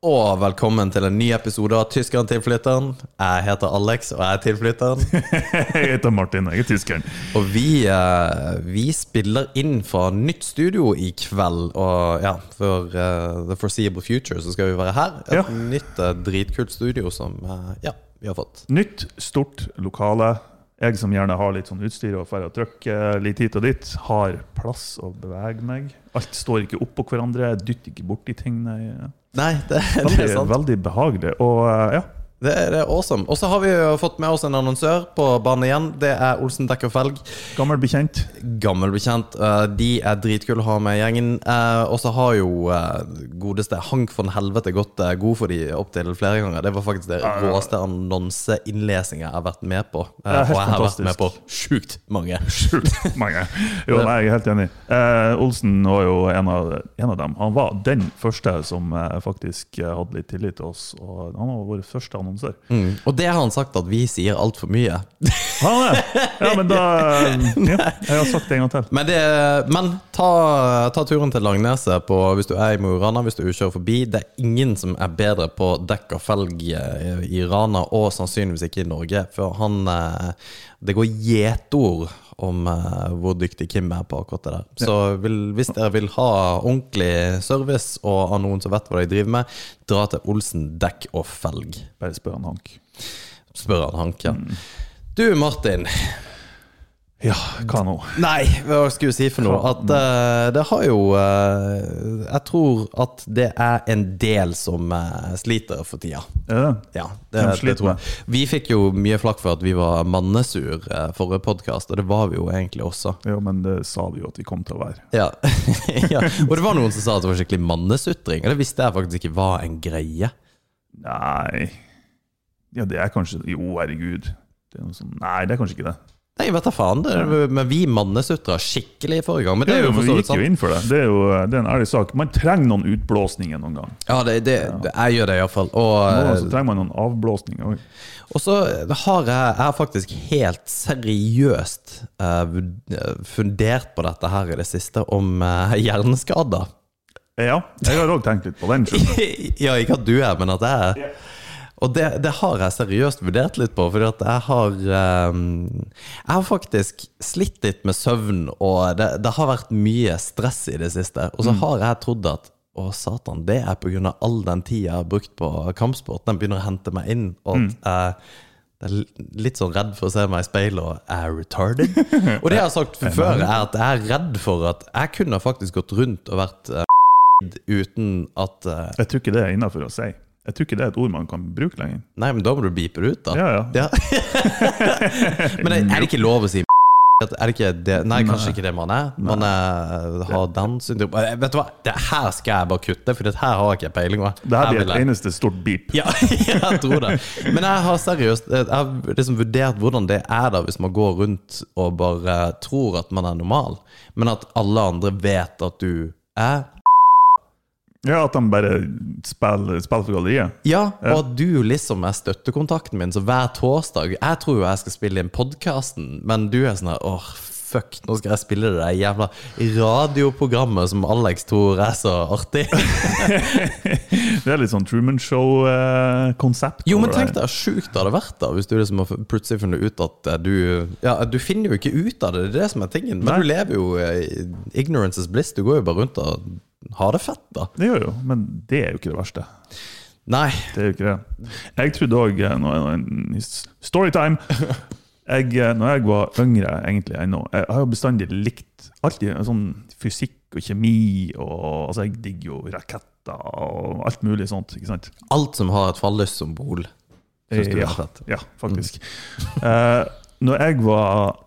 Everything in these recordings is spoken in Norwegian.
og velkommen til en ny episode av Tyskeren tilflytteren. Jeg heter Alex, og jeg er tilflytteren. Jeg heter Martin, jeg er tyskeren. Og vi, eh, vi spiller inn fra nytt studio i kveld. Og ja, for uh, the foreseeable future så skal vi være her. Et Ja. nytt uh, dritkult studio som uh, ja, vi har fått. Nytt, stort lokale. Jeg som gjerne har litt sånn utstyr og får trykke litt hit og dit, har plass å bevege meg. Alt står ikke oppå hverandre, jeg dytter ikke borti ting. Nei. Nei, det, det er sant. veldig behagelig. Og eh, ja, Det er, det er awesome. Og så har vi jo fått med oss en annonsør på banen igjen. Det er Olsen dekk og felg. gammel bekjent. Gammel bekjent. Eh, De er dritkule å ha med gjengen. Eh, Og så har jo eh, godeste Hank von Helvete gått god for de opptil flere ganger. Det var faktisk det råeste annonseinnlesinga jeg har vært med på. Og jeg har vært med på sjukt mange. Sjukt mange. Jo, nei, jeg er helt enig. Eh, Olsen var jo en av, en av dem. Han var den første som faktisk hadde litt tillit til oss. Og han var vår første annonsør. Mm. Og det har han sagt at vi sier altfor mye. Har Han det! Ja, men da ja, Jeg har sagt det en gang til. Men, det, men ta, ta turen til Langneset på, hvis du er i Mo i Rana, hvis du kjører forbi. Det er ingen som er bedre på dekk og felg eh, i Rana, og sannsynligvis ikke i Norge. For han eh, Det går gjetord om eh, hvor dyktig Kim er på akkurat det der. Så vil, hvis dere vil ha ordentlig service, og av noen som vet hva de driver med, dra til Olsen dekk og felg. Bare spør han Hank. Spør han Hank, ja. Du Martin. Ja, hva nå? Nei, hva skulle jeg si for noe? At uh, det har jo uh, Jeg tror at det er en del som uh, sliter for tida. Er det? Ja, det, det tror jeg. Vi fikk jo mye flakk for at vi var mannesur forrige podkast, og det var vi jo egentlig også. Ja, men det sa vi jo at vi kom til å være. Ja. ja. Og det var noen som sa at det var skikkelig mannesutring, og det visste jeg faktisk ikke var en greie. Nei Ja, det er kanskje Jo, herregud. Det sånn, nei, det er kanskje ikke det. Nei, vet da faen. Det, men vi mannesutra skikkelig i forrige gang. Men det er jo for så vi vidt gikk jo inn for det. Det er jo det er en ærlig sak. Man trenger noen utblåsninger noen gang. Ja, det, det, jeg gjør det iallfall. Og eh, så trenger man noen avblåsninger òg. Og så har jeg, jeg har faktisk helt seriøst eh, eh, fundert på dette her i det siste, om uh, hjerneskader. Ja, jeg har òg tenkt litt på den. ja, ikke at du er, men at jeg er. Og det, det har jeg seriøst vurdert litt på, at jeg har eh, Jeg har faktisk slitt litt med søvn, og det, det har vært mye stress i det siste. Og så har jeg trodd at å, satan, det er pga. all den tida jeg har brukt på kampsport. Den begynner å hente meg inn. Og at jeg er litt sånn redd for å se meg i speilet og er retarded. Og det jeg har sagt før, er at jeg er redd for at jeg kunne faktisk gått rundt og vært eh, uten at eh, Jeg tror ikke det er innafor å si. Jeg tror ikke det er et ord man kan bruke lenger. Nei, men da må du beepe det ut, da. Ja, ja. men er det ikke lov å si er det ikke det? Nei, kanskje ikke det man er. Man er, har den syndrom. Eh, Vet du hva, det her skal jeg bare kutte, for det her har jeg ikke peiling. Det her blir et eneste stort beep. Ja, jeg tror det. Men jeg har seriøst Jeg har liksom vurdert hvordan det er da hvis man går rundt og bare tror at man er normal, men at alle andre vet at du er Ja, At de bare spiller, spiller for galleriet. Ja, og at du liksom er støttekontakten min, så hver torsdag Jeg tror jo jeg skal spille inn podkasten, men du er sånn her åh, fuck, nå skal jeg spille det der jævla radioprogrammet som Alex tror er så artig. Det er litt sånn Truman Show-konsept. Jo, men tenk deg hvor sjukt det hadde vært da hvis du liksom har plutselig funnet ut at eh, du Ja, du finner jo ikke ut av det, det er det som er tingen. Men Nei. du lever jo i ignorance is bliss. Du går jo bare rundt og har det fett, da. Det gjør jo, men det er jo ikke det verste. Nei. Det er jo ikke det. Jeg trodde òg Storytime! Jeg, eh, når jeg var yngre, egentlig ennå Jeg har jo bestandig likt alltid sånn fysikk og kjemi og Altså, jeg digger jo raketter og alt mulig sånt, ikke sant? Alt som har et fallyssymbol. Synes du ja, ja, faktisk. Eh, når jeg var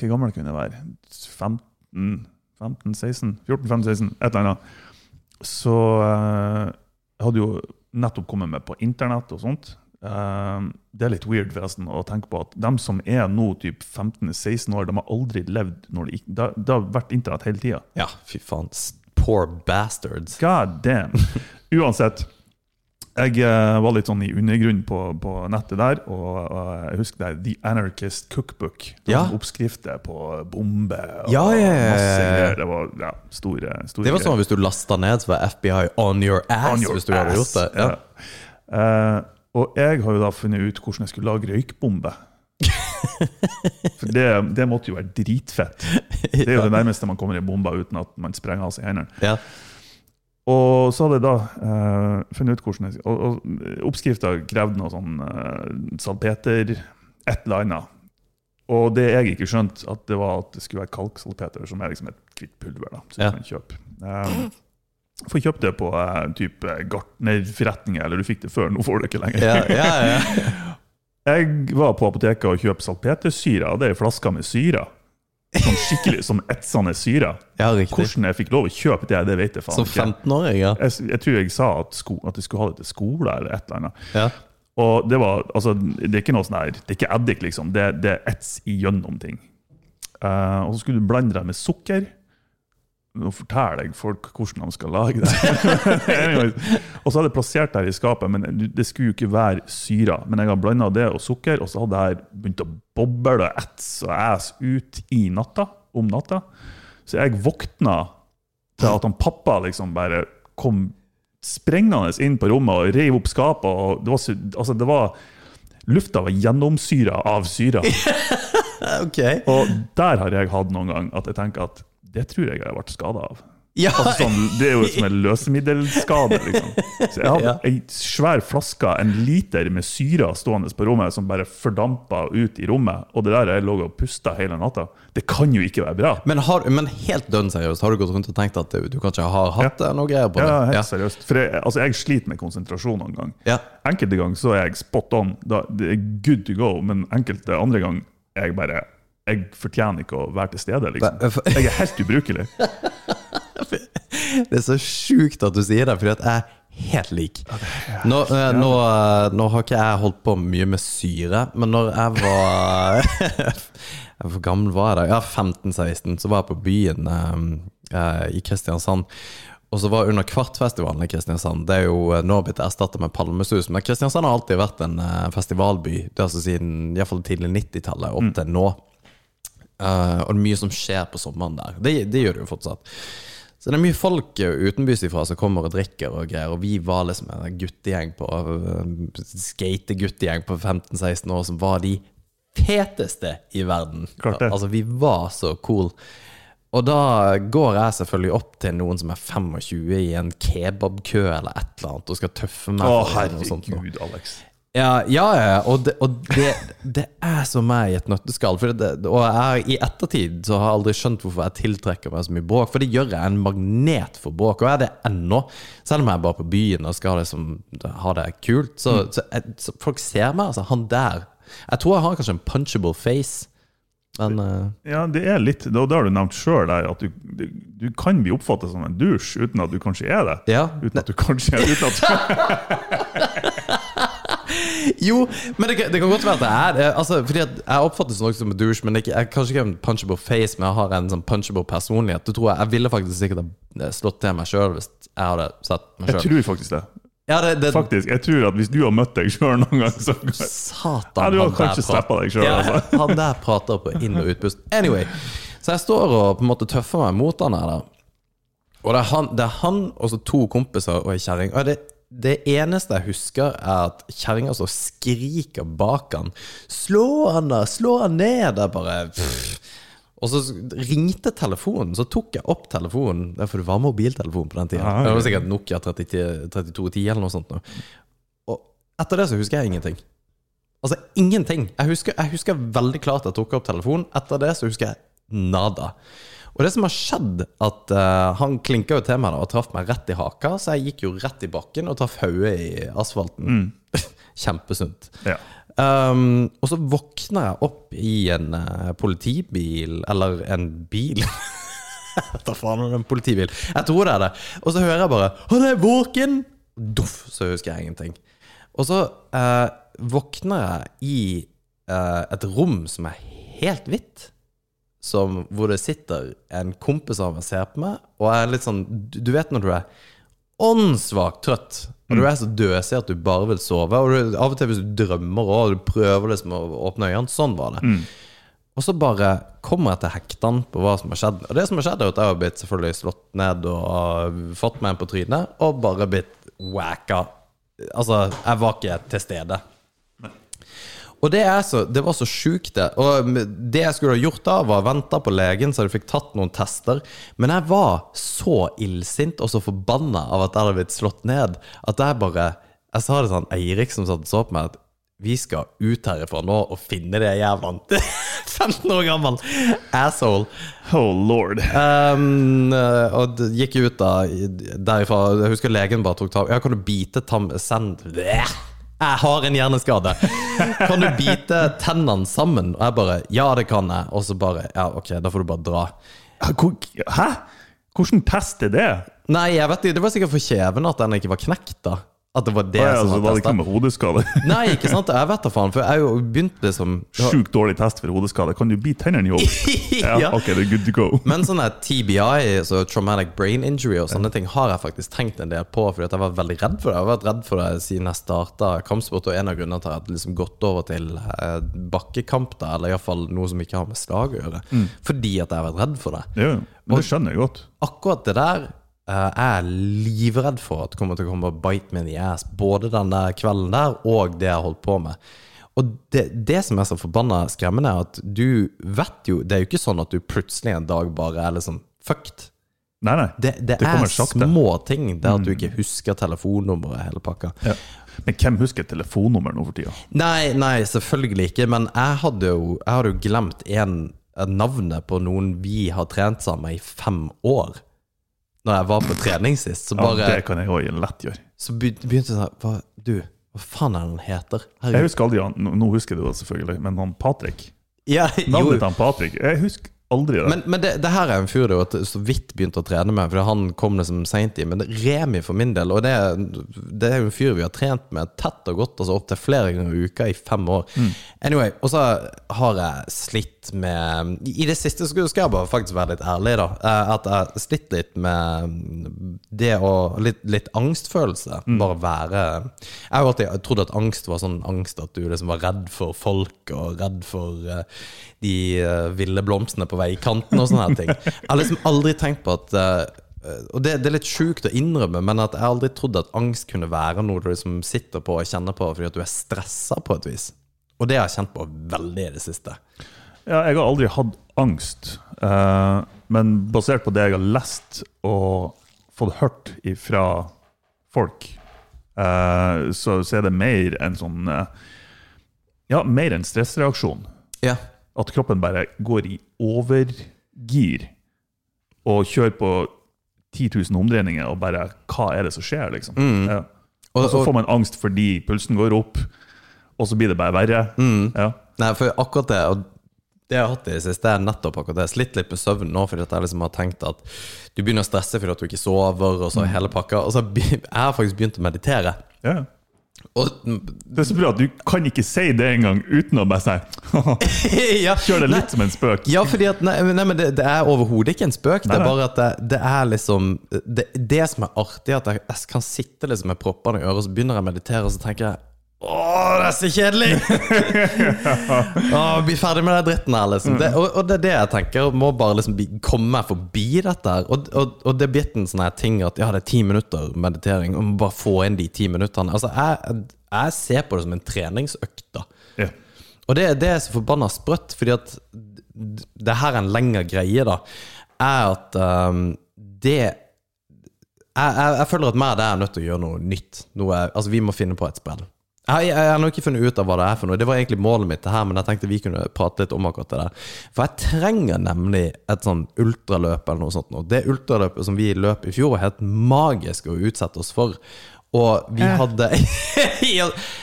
Hvor gammel kunne jeg være? 15? 15, 16, 14, 15, 16, et eller annet. Så eh, jeg hadde jo nettopp kommet med på internett og sånt. Eh, det er litt weird forresten å tenke på at de som er nå typ 15-16 år, de har aldri levd når ikke- det, det har vært internett hele tida. Ja, fy faen. Poor bastards. God damn. Uansett. Jeg eh, var litt sånn i undergrunnen på, på nettet der, og, og jeg husker det, The Anarchist Cookbook. Det Ja. Oppskrifter på bomber og Ja, ja, masse Det var ja, store, store Det var sånn hvis du lasta ned, så var FBI on your ass On your hvis du hadde ass. gjort det. Eh, og jeg har jo da funnet ut hvordan jeg skulle lage røykbombe. For det, det måtte jo være dritfett. Det er jo det nærmeste man kommer i bomba uten at man sprenger av seg hendene. Og så hadde jeg da uh, funnet ut hvordan jeg, og, og Oppskrifta krevde noe sånn uh, salpeter, et eller annet. Og det jeg ikke skjønte, at det var at det skulle være kalksalpeter, som er liksom et hvitt pulver. da, som Ja. du kan kjøpe. Um, får kjøpt det på uh, type gartnerforretninger, eller du fikk det før, nå får du det ikke lenger. Ja, ja, ja. Jeg var på apoteket og kjøpte salpetersyre, og det er flasker med syre. Sånn skikkelig som etsende syre. ja. Hvordan jeg fikk lov å kjøpe det, det vet jeg faen Som ikke. 15-åring, ja. Jeg, jeg tror jeg sa at, sko, at jeg skulle ha det til skole eller et eller annet. ja. Og det var, altså, det er ikke noe sånn her, det er ikke eddik, liksom. Det, det er ets igjennom ting. Uh, og så skulle du blande det med sukker. Nå forteller jeg folk hvordan de skal lage det. Og så hadde jeg plassert det her i skapet, men det- skulle jo ikke være syra. Men jeg har blanda det og sukker, og så hadde det her begynt å boble og ets og æs ut i natta, om natta. Så jeg våkna til at han pappa liksom bare kom sprengende inn på rommet og reiv opp skapet. og det var, altså det var Lufta var gjennomsyra av syra. Ok. Og der har jeg hatt noen gang at jeg tenker at det tror jeg jeg har vært skada av. Ja, Altså sånn, det er jo som en løsemiddelskade. Liksom. Så jeg hadde ei svær flaske, en liter med syre stående på rommet, som bare fordampa ut i rommet. Og det der jeg lå og pusta hele natta. Det kan jo ikke være bra. men, har, men helt dønn seriøst, har du gått rundt og tenkt at du, du kanskje har hatt ja. noe greier på det? Ja, helt Ja. seriøst. For jeg, altså, jeg sliter med konsentrasjon noen gang. Ja. Enkelte ganger så er jeg spot on, da, det er good to go, men enkelte andre ganger er jeg bare Jeg fortjener ikke å være til stede, liksom. Jeg er helt ubrukelig. Det er så sjukt at du sier det, fordi jeg er helt lik. Nå, eh, nå, eh, nå har ikke jeg holdt på mye med syre, men når jeg var Hvor gammel var jeg da? Ja, 15-16, så var jeg på byen eh, eh, i Kristiansand. Og så var under Kvartfestivalen i Kristiansand. Det er jo nå blitt erstatta med Palmesus. Men Kristiansand har alltid vært en festivalby. Det er altså siden i hvert fall tidlig 90-tallet opp til nå. Eh, og det er mye som skjer på sommeren der. Det, det gjør det jo fortsatt. Så det er mye folk eh, utenbys ifra som kommer og drikker og greier. Og vi var liksom en guttegjeng på uh, skateguttegjeng på 15-16 år som var de feteste i verden. Altså, vi var så cool. Og da går jeg selvfølgelig opp til noen som er 25 i en kebabkø eller et eller annet og skal tøffe meg. Å, herregud, Alex. Ja, ja, ja. Og, det, og det, det er så meg i et nøtteskall. Det, og jeg, I ettertid så har jeg aldri skjønt hvorfor jeg tiltrekker meg så mye bråk. For det gjør jeg en magnet for bråk, og jeg er det ennå. Selv om jeg er bare på byen og skal liksom ha det kult. Så, så, jeg, så folk ser meg. Altså, han der Jeg tror jeg har kanskje en punchable face, men uh, Ja, det er litt, det, og det har du nevnt sjøl, at du, du, du kan bli oppfattet som en dusj uten at du kanskje er det. Ja. Uten at du kanskje er uten at Jo, men det, det kan godt være at det er det. Altså, fordi at Jeg oppfattes nok som en douche, men ikke, jeg kanskje ikke en punchable face, men jeg har en sånn punchable personlighet. Det tror Jeg jeg ville faktisk sikkert ha slått til meg sjøl hvis jeg hadde sett meg Jeg tror faktisk det. Ja, det, det, Faktisk, jeg tror at Hvis du har møtt deg sjøl noen gang, så Satan, Ja, du har kanskje steppa deg sjøl. Ja, altså. han der prater på inn- og utpust. Anyway, så jeg står og på en måte tøffer meg mot han her. da Og det er han, det er han og så to kompiser og ei kjerring. Og det, det eneste jeg husker, er at kjerringa står og skriker bak han. 'Slå han, da! Slå han ned!' Det bare pff. Og så ringte telefonen, så tok jeg opp telefonen. For det var mobiltelefon på den tida. Ja, Det var sikkert Nokia 3210 eller noe sånt. nå. Og etter det så husker jeg ingenting. Altså ingenting. Jeg husker, jeg husker veldig klart at jeg tok opp telefonen. Etter det så husker jeg nada. Og det som har skjedd, at uh, han klinka jo til meg da, og traff meg rett i haka, så jeg gikk jo rett i bakken og traff hodet i asfalten. Kjempesunt. Ja. Um, og så våkner jeg opp i en uh, politibil, eller en bil Hva faen er det en politibil? Jeg tror det er det. Og så hører jeg bare 'Han er våken!' Doff, så husker jeg ingenting. Og så uh, våkner jeg i uh, et rom som er helt hvitt. Som, hvor det sitter en kompis av meg og ser på meg, og jeg er litt sånn Du, vet når du er åndssvakt trøtt. Og du er så døsig at du bare vil sove. Og du, av og til hvis du drømmer og du prøver liksom å åpne øynene. Sånn var det. Og så bare kommer jeg til hektene på hva som har skjedd. Og det som har skjedd, er at jeg har blitt selvfølgelig slått ned og fått meg en på trynet, og bare blitt wacka. Altså, jeg var ikke til stede. Og det, så, det var så sjukt, det. Og det jeg skulle ha gjort da, var venta på legen, så jeg fikk tatt noen tester. Men jeg var så illsint og så forbanna av at jeg hadde blitt slått ned, at jeg bare Jeg sa det sånn Eirik som satt og så på meg, at vi skal ut herifra nå og finne det jævla 15 år gammel asshole. Oh lord. Um, og det gikk ut da derifra. Jeg husker legen bare tok tak Ja, kan du bite tam... Send... Bleh. Jeg har en hjerneskade. Kan du bite tennene sammen? Og jeg bare Ja, det kan jeg. Og så bare Ja, ok, da får du bare dra. Hæ? Hvordan test er det? Nei, jeg vet ikke. Det var sikkert for kjeven at den ikke var knekt, da. At det var det Å ja, som var var det ikke testet. med hodeskade? Nei, ikke sant? Jeg vet da faen. For jeg jo begynt liksom Sjukt dårlig test for hodeskade. Kan du bite tennene i hodet? Ja, Ja. ok, det er good to go. Men sånne TBI, så traumatic brain injury og sånne ting, har jeg faktisk tenkt en del på, fordi at jeg var veldig redd for det. Jeg har vært redd for det siden jeg starta kampsport, og en av grunnene til at jeg har liksom gått over til eh, bakkekamp, da, eller iallfall noe som ikke har med slag å gjøre, fordi at jeg har vært redd for det. Ja, men det skjønner jeg godt. Akkurat det der eh, er livredd for at kommer til å komme og bite me in the ass, både den der kvelden der og det jeg har holdt på med. Og det, det som er så forbanna skremmende, er at du vet jo Det er jo ikke sånn at du plutselig en dag bare er liksom fucked. Nei, nei. Det, det, Det er. Mm. små ting. Det at du ikke husker telefonnummeret, hele pakka. Ja. Men hvem husker telefonnummer nå for tida? Nei, nei, selvfølgelig ikke. Men jeg hadde jo, jeg hadde jo glemt en, navnet på noen vi har trent sammen i fem år. Når jeg var på trening sist. Så bare Ja, det kan jeg òg lett gjøre. Så begynte jeg sånn hva, Du, hva faen er det han heter? Jeg husker aldri han, nå- husker jeg det selvfølgelig, men han Patrick Ja. Navnet til han Patrick, jeg husker aldri det. Men, men det, det her er en fyr du har så vidt begynt å trene med, for han kom liksom seint i. Men Remi for min del, og det, det er jo en fyr vi har trent med tett og godt, altså opptil flere ganger i uka i fem år. Anyway, og så har jeg slitt med I det siste skal jeg bare faktisk være litt ærlig, da. eh, At jeg har slitt litt med det å Litt, litt angstfølelse. Bare være Jeg har alltid trodd at angst var sånn angst at du liksom var redd for folk, og redd for eh, de eh, ville blomstene på veikanten og sånne her ting. Jeg har liksom aldri tenkt på at eh, Og det, det er litt sjukt å innrømme, men at jeg aldri trodd at angst kunne være noe du liksom sitter på og kjenner på fordi at du er stressa på et vis. Og det har jeg kjent på veldig i det siste. Ja, jeg har aldri hatt angst, eh, men basert på det jeg har lest og fått hørt fra folk, eh, så, er det mer en sånn eh, Ja, mer en stressreaksjon. Ja. At kroppen bare går i overgir og kjører på 10 000 omdreininger og bare Hva er det som skjer, liksom? Ja. Og, så får man angst fordi pulsen går opp, og så blir det bare verre. Ja. nei, for akkurat det og det jeg har hatt i det siste, er nettopp akkurat det. Jeg slitt litt med søvn nå, fordi jeg liksom har tenkt at du begynner å stresse fordi at du ikke sover, og så hele pakka. Og så jeg har faktisk begynt å meditere. Ja. Og Det er så bra at du kan ikke si det engang uten å bare si Kjør det nei, litt som en spøk. Ja, fordi at Nei, nei men det, det er overhodet ikke en spøk. Det er bare at det, det er liksom det, det som er artig, at jeg, jeg kan sitte liksom med proppene i øret, og så begynner jeg å meditere, og så tenker jeg Åh, det er så kjedelig! Åh, Bli ferdig med den dritten her, liksom. Det, og, og det er det jeg tenker. Må bare liksom komme forbi dette her. Og, og, og det er blitt en sånn ting at ja, det er ti minutter meditering, og må bare få inn de ti minuttene. Altså, jeg, jeg ser på det som en treningsøkt. Ja. Og det, det er så forbanna sprøtt, fordi at det her er en lengre greie, da, er at um, det jeg, jeg, jeg føler at meg og deg er nødt til å gjøre noe nytt. Noe, altså, vi må finne på et spill. Jeg, jeg, har ikke funnet ut av hva det er for noe. Det var egentlig målet mitt, det her, men jeg tenkte vi kunne prate litt om akkurat det der. For jeg trenger nemlig et sånn ultraløp eller noe sånt. noe. Det ultraløpet som vi løp i fjor, var helt magisk å utsette oss for. Og vi hadde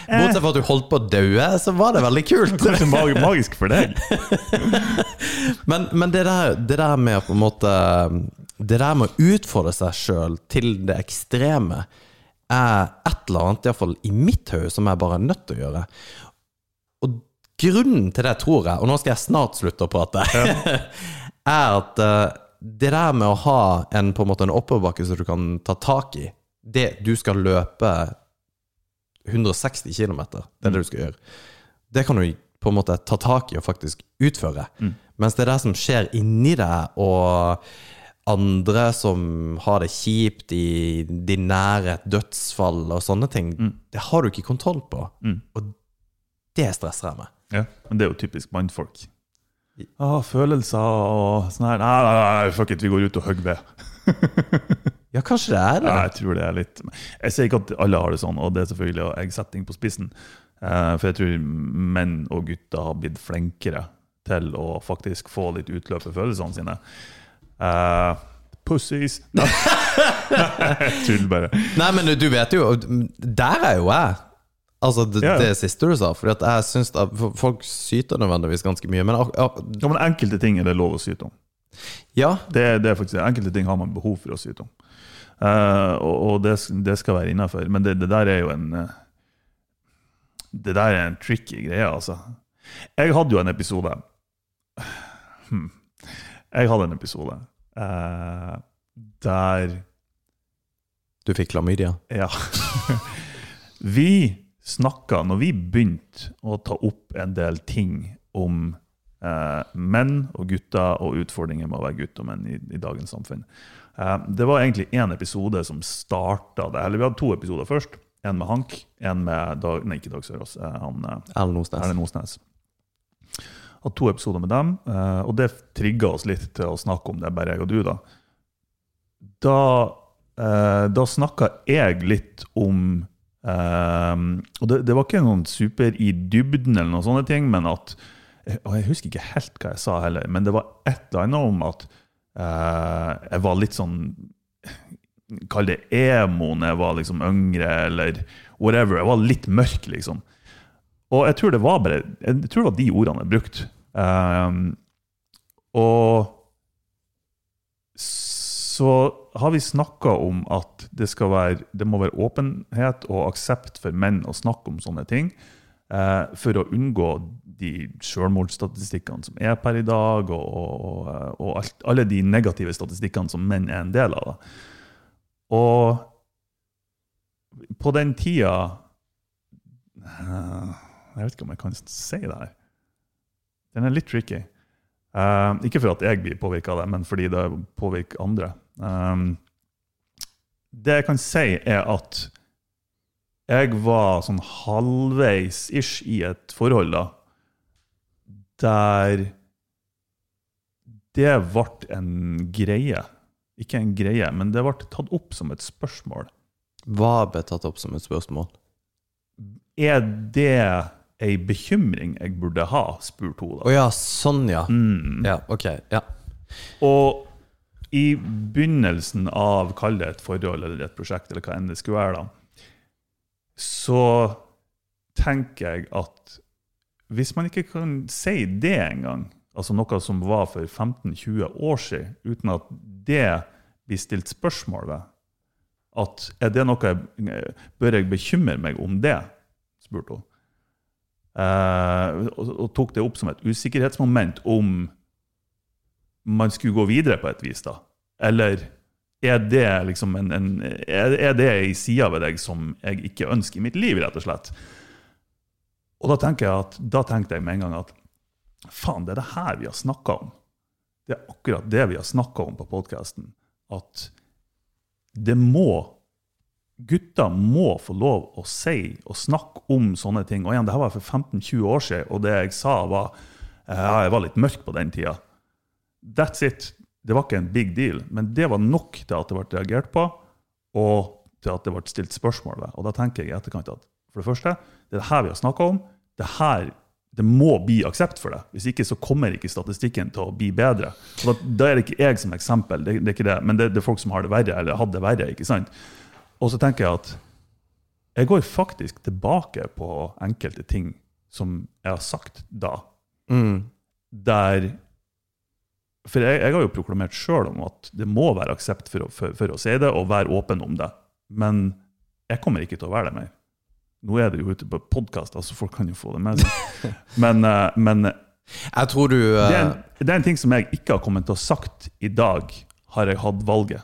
Bortsett fra at du holdt på å daue, så var det veldig kult. Kanskje mag magisk for deg. Men, men det, der, det der med å på en måte Det der med å utfordre seg sjøl til det ekstreme er et eller annet, iallfall i mitt hode, som jeg bare er nødt til å gjøre. Og grunnen til det, tror jeg, og nå skal jeg snart slutte å prate, er at eh, det der med å ha en, på en måte en oppoverbakke som du kan ta tak i, det du skal løpe 160 km, det er det du skal gjøre. Det kan du på en måte ta tak i og faktisk utføre. Mm. Mens det er det som skjer inni deg, og andre som har det kjipt i din nærhet, dødsfall og sånne ting, det har du ikke kontroll på. Mm. Og det stresser jeg meg. Ja, men det er jo typisk mannfolk. Ah, følelser og sånn her. Nei, nei, nei, fuck it, vi går ut og hugger ved. Ja, kanskje det er det. Ja, jeg tror det er litt Jeg sier ikke at alle har det sånn, og det er selvfølgelig å jeg setter ting på spissen. Eh, for jeg tror menn og gutter har blitt flinkere til å faktisk få litt utløp for følelsene sine. Eh, pussies jeg bare. Nei, men du vet jo Der er jo jeg. Altså det, yeah. det siste du sa. Fordi at jeg synes at Folk syter nødvendigvis ganske mye, men ak Ja, men enkelte ting er det lov å syte om. ja. Det, det er faktisk, enkelte ting har man behov for å syte om. Uh, og og det, det skal være innafor. Men det, det der er jo en eh, Det der er en tricky greie, altså. Jeg hadde jo en episode hmm. Jeg hadde en episode eh, der Du fikk klamydia. Ja. vi snakka, når vi begynte å ta opp en del ting om eh, menn og gutter og utfordringer med å være gutt og menn i, i dagens samfunn eh, Det var egentlig én episode som starta det. Eller vi hadde to episoder først. En med Hank, en med Dag, nei, ikke Dag Sørås. Eh, eh, Erlend Osnes. Osnes. To episoder med dem, eh, og det trigga oss litt til å snakke om det, bare jeg og du. Da Da, eh, da snakka jeg litt om eh, Og det, det var ikke noen super i dybden, eller noen sånne ting, men at og Jeg husker ikke helt hva jeg sa heller, men det var et eller annet om at jeg var litt sånn Kall det emo når jeg var liksom yngre, eller whatever. Jeg var litt mørk, liksom. Og jeg tror det var bare Jeg tror det var de ordene jeg brukte. Um, og så har vi snakka om at det, være, det må være åpenhet og aksept for menn å snakke om sånne ting. Uh, for å unngå de selvmordsstatistikkene som er per i dag, og, og, og alt, alle de negative statistikkene som menn er en del av. Og på den tida eh, Jeg vet ikke om jeg kan si det her. Den er litt tricky. Uh, ikke for at jeg blir påvirka av det, men fordi det påvirker andre. Um, det jeg kan si, er at jeg var sånn halvveis-ish i et forhold da, der det ble en greie. Ikke en greie, men det ble tatt opp som et spørsmål. Hva ble tatt opp som et spørsmål? Er det ei bekymring jeg burde ha, spurte hun Å oh, ja, sånn ja. Mm. Ja, ok. Ja. Og i begynnelsen av, kall det et forhold eller et prosjekt, eller hva enn det skulle være, da, så tenker jeg at hvis man ikke kan si det engang, altså noe som var for 15-20 år siden, uten at det blir stilt spørsmål ved, at er det noe jeg, bør jeg bekymre meg om det, spurte hun. Eh, og, og tok det opp som et usikkerhetsmoment om man skulle gå videre på et vis, da? Eller er det liksom en, en er, er det ei side ved deg som jeg ikke ønsker i mitt liv, rett og slett? Og da tenker jeg at, da tenkte jeg med en gang at faen, det er det her vi har snakka om. Det er akkurat det vi har snakka om på podkasten. At det må Gutter må få lov å si og snakke om sånne ting. Og igjen, det her var for 15-20 år siden, og det jeg sa, var ja, jeg var litt mørk på den tida. That's it. Det var ikke en big deal, men det var nok til at det ble reagert på, og til at det ble stilt spørsmål ved. Og da tenker jeg i etterkant at for det første, det er det her vi har snakka om. Det her det må bli aksept for det. Hvis ikke så kommer ikke statistikken til å bli bedre. Da er det ikke jeg som eksempel, det, det er ikke det, men det, det er folk som har det verre, eller hadde det verre. ikke sant? Og så tenker jeg at jeg går faktisk tilbake på enkelte ting som jeg har sagt da. Mm. Der For jeg, jeg har jo proklamert sjøl om at det må være aksept for for, for å si det og være åpen om det. Men jeg kommer ikke til å være det mer. Nå er det jo ute på podkast, altså folk kan jo få det med seg. Men, eh, men Jeg tror du det, er eh, en, det er en ting som jeg ikke har kommet til å sagt i dag, har jeg hatt valget.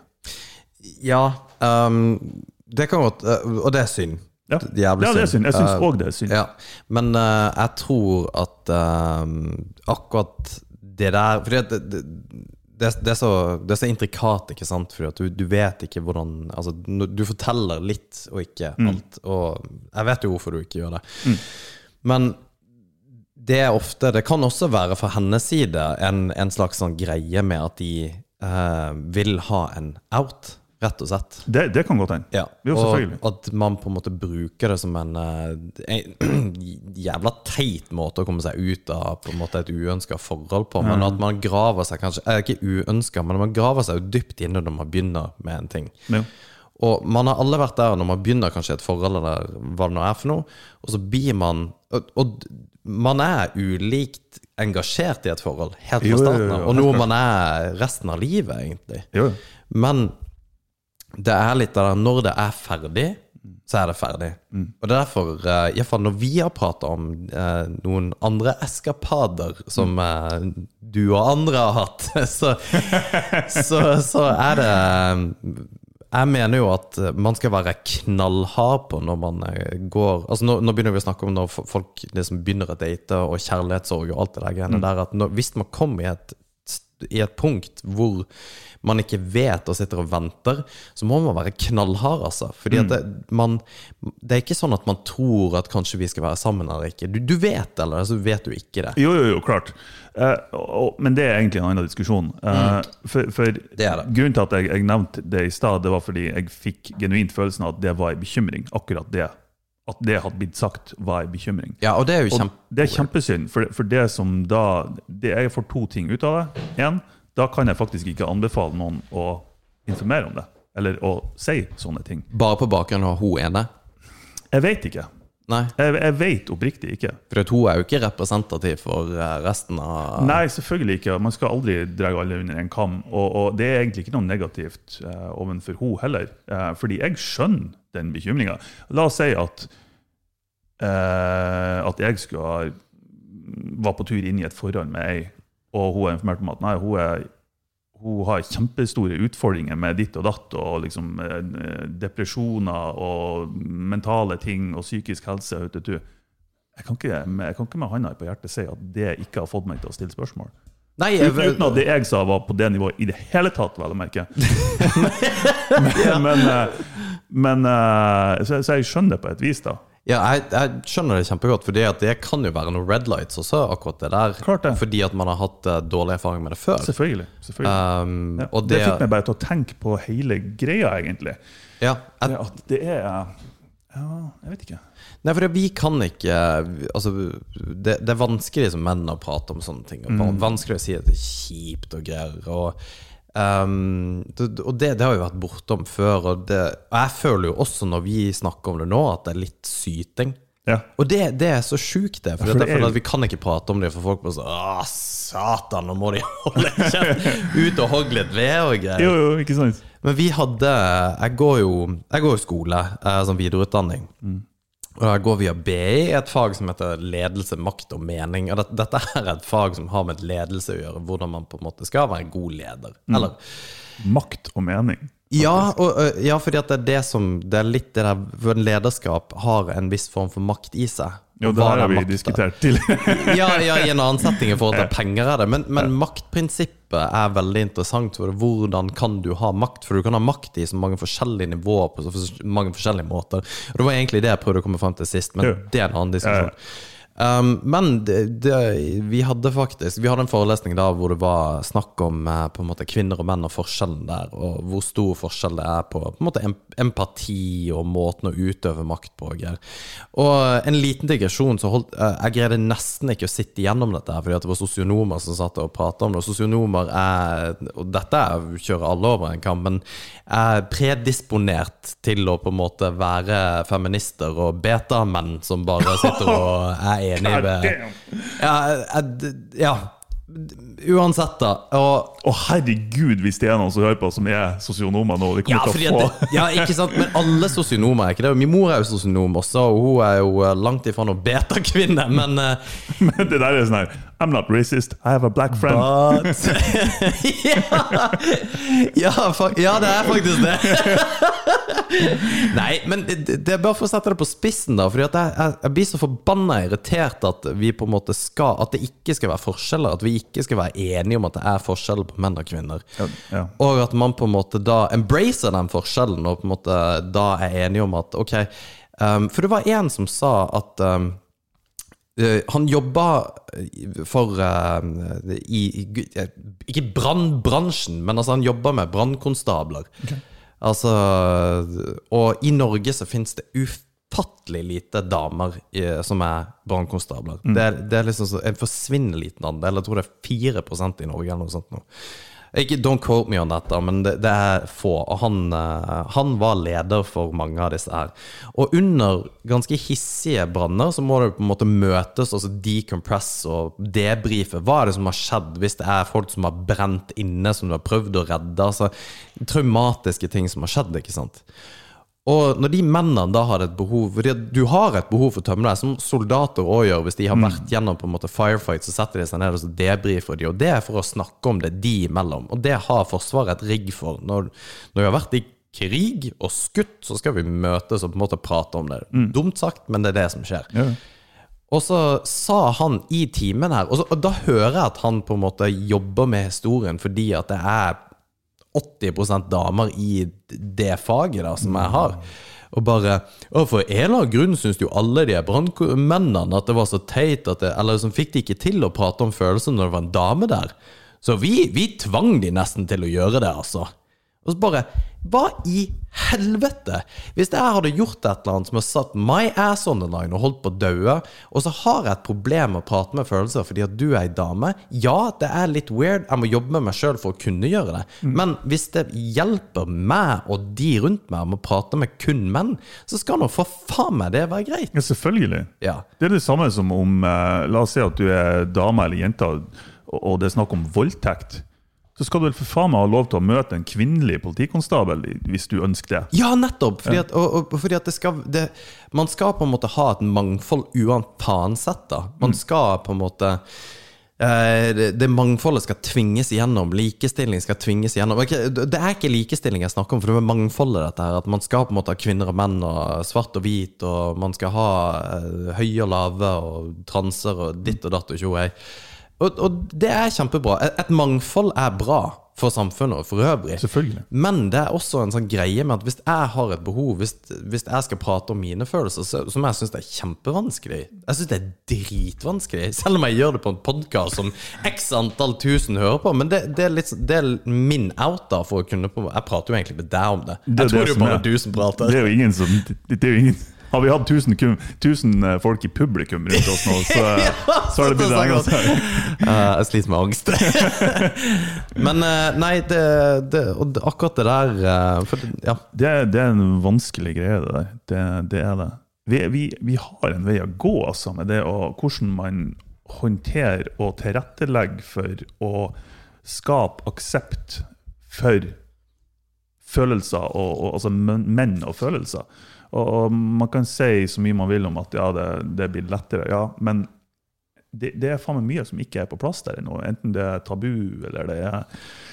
Ja, um, Det kan godt eh, Og det er synd. Ja, ja det er synd. Jeg syns Eh, òg det er synd. Ja, men uh, jeg tror at eh, akkurat det der Fordi at det, det, det, er så, det er så intrikat, ikke sant? Fordi at du, du vet ikke hvordan Altså, du forteller litt og ikke alt. Og jeg vet jo hvorfor du ikke gjør det. Men det er ofte Det kan også være fra hennes side en, en slags sånn greie med at de eh, vil ha en out, rett og slett. Det, det kan godt hende. Ja, Jo, og at man på en måte bruker det som en, eh, en jævla teit måte å komme seg ut av på en måte et uønska forhold på. Men at man graver seg kanskje eh, Ikke uønska, men man graver seg jo dypt inne når man begynner med en ting. Ja. Og man har alle vært der når man begynner kanskje et forhold, eller hva det nå er for noe, og så blir man Og, og man er ulikt engasjert i et forhold helt fra starten av, og noe man er resten av livet, egentlig. Jo. Men det er litt av det Når det er ferdig, så er det ferdig. Og det er derfor, uh, iallfall når vi har prata om eh, noen andre eskapader som eh, du og andre har hatt, så, så, så er det jeg mener jo at man skal være knallhard på når man går Altså Nå, nå begynner vi å snakke om når folk liksom begynner å date og kjærlighetssorg og alt det der greiene der. At når, hvis man kommer i et, i et punkt hvor man ikke vet og sitter og venter, så må man være knallhard, altså. Fordi at det, man, det er ikke sånn at man tror at kanskje vi skal være sammen eller ikke. Du, du vet eller så vet du ikke det. Jo, jo, jo, klart. Eh, og, men det er egentlig en annen diskusjon. Eh, for for Mm. Det det. Grunnen til at jeg, jeg nevnte det i stad, det var fordi jeg fikk genuint følelsen av at det var en bekymring. Akkurat det. At det hadde blitt sagt, var en bekymring. Ja, og det er jo Og det er kjempesynd, for, for det som da det Jeg får to ting ut av det. En, da kan jeg faktisk ikke anbefale noen å informere om det. Eller å si sånne ting. Bare på bakgrunn av hun ene? Jeg vet ikke. Nei. Jeg, jeg vet oppriktig ikke. For at hun er jo ikke representativ for eh, resten av Nei, selvfølgelig ikke. Man skal aldri dra alle under en kam. Og, og det er egentlig ikke noe negativt uh, overfor hun heller. Uh, fordi jeg skjønner den bekymringa. La oss si at eh, at jeg skulle ha var på tur inn i et forhold med ei, og hun har informert om at nei, hun, er, hun har kjempestore utfordringer med ditt og datt, og liksom eh, depresjoner og mentale ting og psykisk helse. Jeg kan, ikke, jeg kan ikke med hånda på hjertet si at det ikke har fått meg til å stille spørsmål. Nei, jeg, Uten, uten at det jeg sa, var på det nivået i det hele tatt, vel å merke. men, men, eh, men eh, så, så jeg skjønner det på et vis, da. ja, jeg, jeg skjønner det kjempegodt, for det kan jo være noen red lights også, akkurat det der. Det. Fordi at man har hatt eh, dårlig erfaring med det før. Selvfølgelig. selvfølgelig. Um, Ja, det, det, fikk meg bare til å tenke på hele greia, egentlig. ja, Det At det er Ja, jeg vet ikke. Nei, for vi kan ikke Altså, det, det er vanskelig som menn å prate om sånne ting. Mm. Vanskelig å si at det er kjipt og greier. Og, um, det, og det, det har jo vært bortom før. Og, det, og jeg føler jo også når vi snakker om det nå, at det er litt syting. Ja. Og det, det er så sjukt, det. For, for det er at vi kan ikke prate om det, for folk bare sånn satan, nå må de holde kjeft! Ut og hogge litt ved og greier. Jo, jo, ikke sant? Men vi hadde Jeg går jo, jeg går jo skole, eh, som videreutdanning. Og jeg går via BI, et fag som heter ledelse, makt og mening. Og det, dette er et fag som har med ledelse å gjøre, hvordan man på en måte skal være en god leder. Eller Makt og mening. ja, og, ja, fordi det er det som Det er litt det der lederskap har en viss form for makt i seg. Jo, det har vi makta- diskutert tidligere. ja, ja, i en annen setting i forhold til penger er det. Men, men maktprinsippet er veldig interessant. For hvordan kan du ha makt? For du kan ha makt i så mange forskjellige nivåer på så mange forskjellige måter. Og Det var egentlig det jeg prøvde å komme frem til sist, men jo. det er en annen diskusjon. Um, men det, det, vi hadde faktisk Vi hadde en forelesning da hvor det var snakk om eh, på en måte kvinner og menn og forskjellen der, og hvor stor forskjell det er på, på en måte empati og måten å utøve makt på. og en liten digresjon, så holdt, eh, jeg greide nesten ikke å sitte igjennom dette, her, fordi det var sosionomer som satt og pratet om det. Og sosionomer er, og dette er, kjører alle over en kam, men er predisponert til å på en måte være feminister og betamenn som bare sitter og er enig damn. ja, jeg- ja. Uansett, da. Og Å, herregud, hvis det er noen som hører på som er sosionomer nå. De ja, kommer til å få ja, ikke sant, men alle sosionomer er ikke det. Min mor er jo sosionom også, og hun er jo eh, langt ifra noen beta-kvinne, men uh, Men det der er sånn her I'm not racist, I have a black friend. But ja, ja, ja, det er faktisk det. Nei, men det, det er bare for å sette det på spissen, da. Fordi at jeg, jeg, jeg blir så forbanna irritert at vi på en måte skal At det ikke skal være forskjeller. At vi ikke skal være enige om at det er forskjeller på menn og kvinner. Ja, ja. Og at man på en måte da embracer den forskjellen, og på en måte da er enige om at ok um, For det var en som sa at um, eh, han jobba for uh, i, i Ikke brannbransjen, men altså han jobba med brannkonstabler. Altså Og i Norge så fins det ufattelig lite damer i, som er brannkonstabler. Det, er- det er liksom så, en forsvinnende liten andel. Jeg tror det er 4 i Norge eller noe sånt. nå. Ikke, don't quote me on da, men det, det er få. Og han, eh, han var leder for mange av disse her. Og under ganske hissige branner så må det på en måte møtes altså decompress og debrife. Hva er det som har skjedd hvis det er folk som har brent inne, som du har prøvd å redde? Altså traumatiske ting som har skjedd, ikke sant. Og når de mennene da har et behov Fordi du har et behov for å tømme deg, som soldater òg gjør hvis de har vært gjennom på en måte firefight, så setter de seg ned og så debrifer de, og det er for å snakke om det de imellom. Og det har Forsvaret et rigg for. Når, når vi har vært i krig og skutt, så skal vi møtes og på en måte prate om det. Dumt sagt, men det er det som skjer. Ja. Og så sa han i timen her, og, så, og da hører jeg at han på en måte jobber med historien fordi at det er 80% damer i det faget da, som jeg har. Og bare Og for en eller annen grunn syns jo alle de brannmennene at det var så teit at det, Eller som fikk de ikke til å prate om følelser når det var en dame der. Så vi, vi tvang de nesten til å gjøre det, altså. Og så bare Hva i helvete? Hvis jeg hadde gjort et eller annet som har satt my ass on the line og holdt på å daue, og så har jeg et problem med å prate med følelser fordi at du er ei dame Ja, det er litt weird, jeg må jobbe med meg sjøl for å kunne gjøre det, men hvis det hjelper meg og de rundt meg om å prate med kun menn, så skal nå for faen meg det være greit. ja, selvfølgelig. Ja. Det er det samme som om eh, La oss si at du er dame eller jente, og det er snakk om voldtekt. Så skal du vel for faen meg ha lov til å møte en kvinnelig politikonstabel hvis du ønsker det. Ja, nettopp! Fordi at, og, og, fordi at det skal det, Man skal på en måte ha et mangfold uansett. da. Man skal på en måte eh, det, det mangfoldet skal tvinges igjennom. Likestilling skal tvinges igjennom. Det er ikke likestilling jeg snakker om, for det er mangfoldet. dette her, At man skal på en måte ha kvinner og menn, og svart og hvit, og man skal ha eh, høye og lave, og transer og ditt og datt og tjo hei. Og, og det er kjempebra. Et, et mangfold er bra for samfunnet og for øvrig. Selvfølgelig. Men det er også en sånn greie med at hvis jeg har et behov, hvis, hvis jeg skal prate om mine følelser, så, som jeg syns er kjempevanskelig Jeg syns det er dritvanskelig, selv om jeg gjør det på en podkast som x antall tusen hører på. Men det, det, er litt, det er min out da for å kunne på Jeg prater jo egentlig med deg om det. Det Jeg tror det det er jo bare er- du som prater. Det er jo ingen som det er jo ingen, Har vi hatt 1000, kum- 1000 eh, folk i publikum rundt oss nå, så, så har det blitt Så enda. Eh, jeg sliter med angst. Men uh, nei, det, det, og akkurat det der eh, for, ja. det, det er en vanskelig greie, det der. Det, det er det. Vi, vi, vi har en vei å gå altså, med det og hvordan man håndterer og tilrettelegger for å skape aksept for følelser, og, og, altså menn og følelser. Og, og man kan si så mye man vil om at ja, det, det blir lettere, ja, men det, det er faen meg mye som ikke er på plass der ennå. Enten det er tabu, eller det er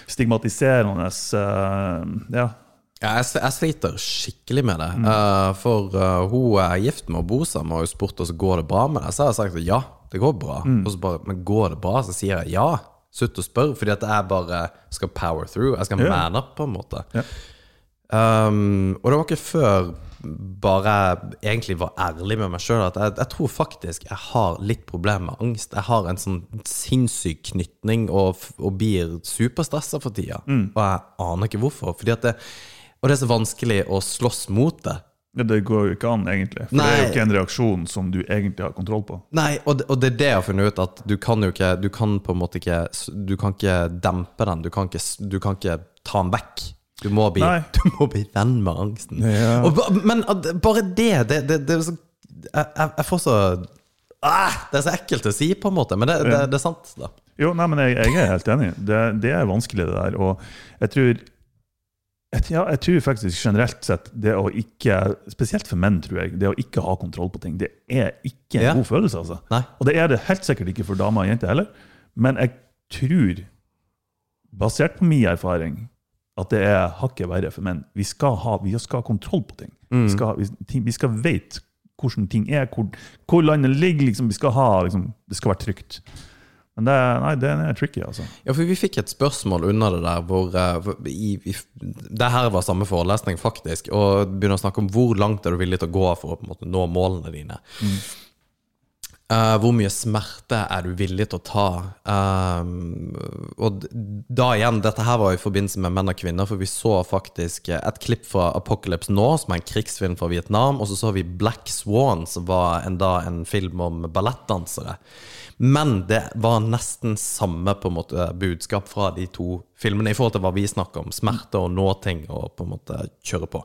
stigmatiserende. eh, ja, Ja, jeg, jeg sliter skikkelig med det. Eh, for uh, hun er gift med og bor sammen og jo spurt oss går det bra med det. Så har jeg sagt ja, det går bra. Og så bare, Men går det bra? Så sier jeg ja. Slutt å spørre, fordi at jeg bare skal power through. Jeg skal yeah. man up, på en måte. Yeah. Um, og det var ikke før bare egentlig var ærlig med meg sjøl at jeg, jeg tror faktisk jeg har litt problemer med angst. Jeg har en sånn sinnssyk knytning og, og blir superstressa for tida. Og jeg aner ikke hvorfor. Fordi at det, og det er så vanskelig å slåss mot det. Det går jo ikke an, egentlig. For det er jo ikke en reaksjon som du egentlig har kontroll på. Nei, og det, og det er det jeg har funnet ut, at du kan jo ikke Du kan på en måte ikke Du kan ikke dempe den. Du kan ikke, du kan ikke ta den vekk. Du må bli, du må bli venn med angsten. Ja. Og, men bare det, det, det, det så jeg, jeg, får så ah, Det er så ekkelt å si, på en måte, men det, er sant. da Jo, nei, men jeg, jeg er helt enig. Det, det er vanskelig, det der. Og jeg tror jeg, ja, jeg tror faktisk generelt sett det å ikke Spesielt for menn, tror jeg. Det å ikke ha kontroll på ting. Det er ikke en Ja. god følelse, altså. Nei. Og det er det helt sikkert ikke for damer og jenter heller. Men jeg tror, basert på min erfaring, at det er hakket verre for menn. Vi skal ha, vi skal ha kontroll på ting. Mm. Vi skal, vi, vi skal vite hvordan ting er, hvor, hvor landet ligger. Liksom, vi skal ha, liksom, det skal være trygt. Men det, nei, det er tricky, altså. Ja, for vi fikk et spørsmål under det der hvor, uh, i, i, Det her var samme forelesning, faktisk. Og begynner å snakke om hvor langt er du villig til å gå for å måte, nå målene dine. Eh, hvor mye smerte er du villig til å ta? Um, og da igjen, dette her var i forbindelse med menn og kvinner, for vi så faktisk et klipp fra Apocalypse Nå, som er en krigsfilm fra Vietnam, og så så vi Black Swan, som var en, da en film om ballettdansere. Men det var nesten samme på en måte budskap fra de to filmene i forhold til hva vi snakker om. Smerte og nå ting og på en måte kjøre på.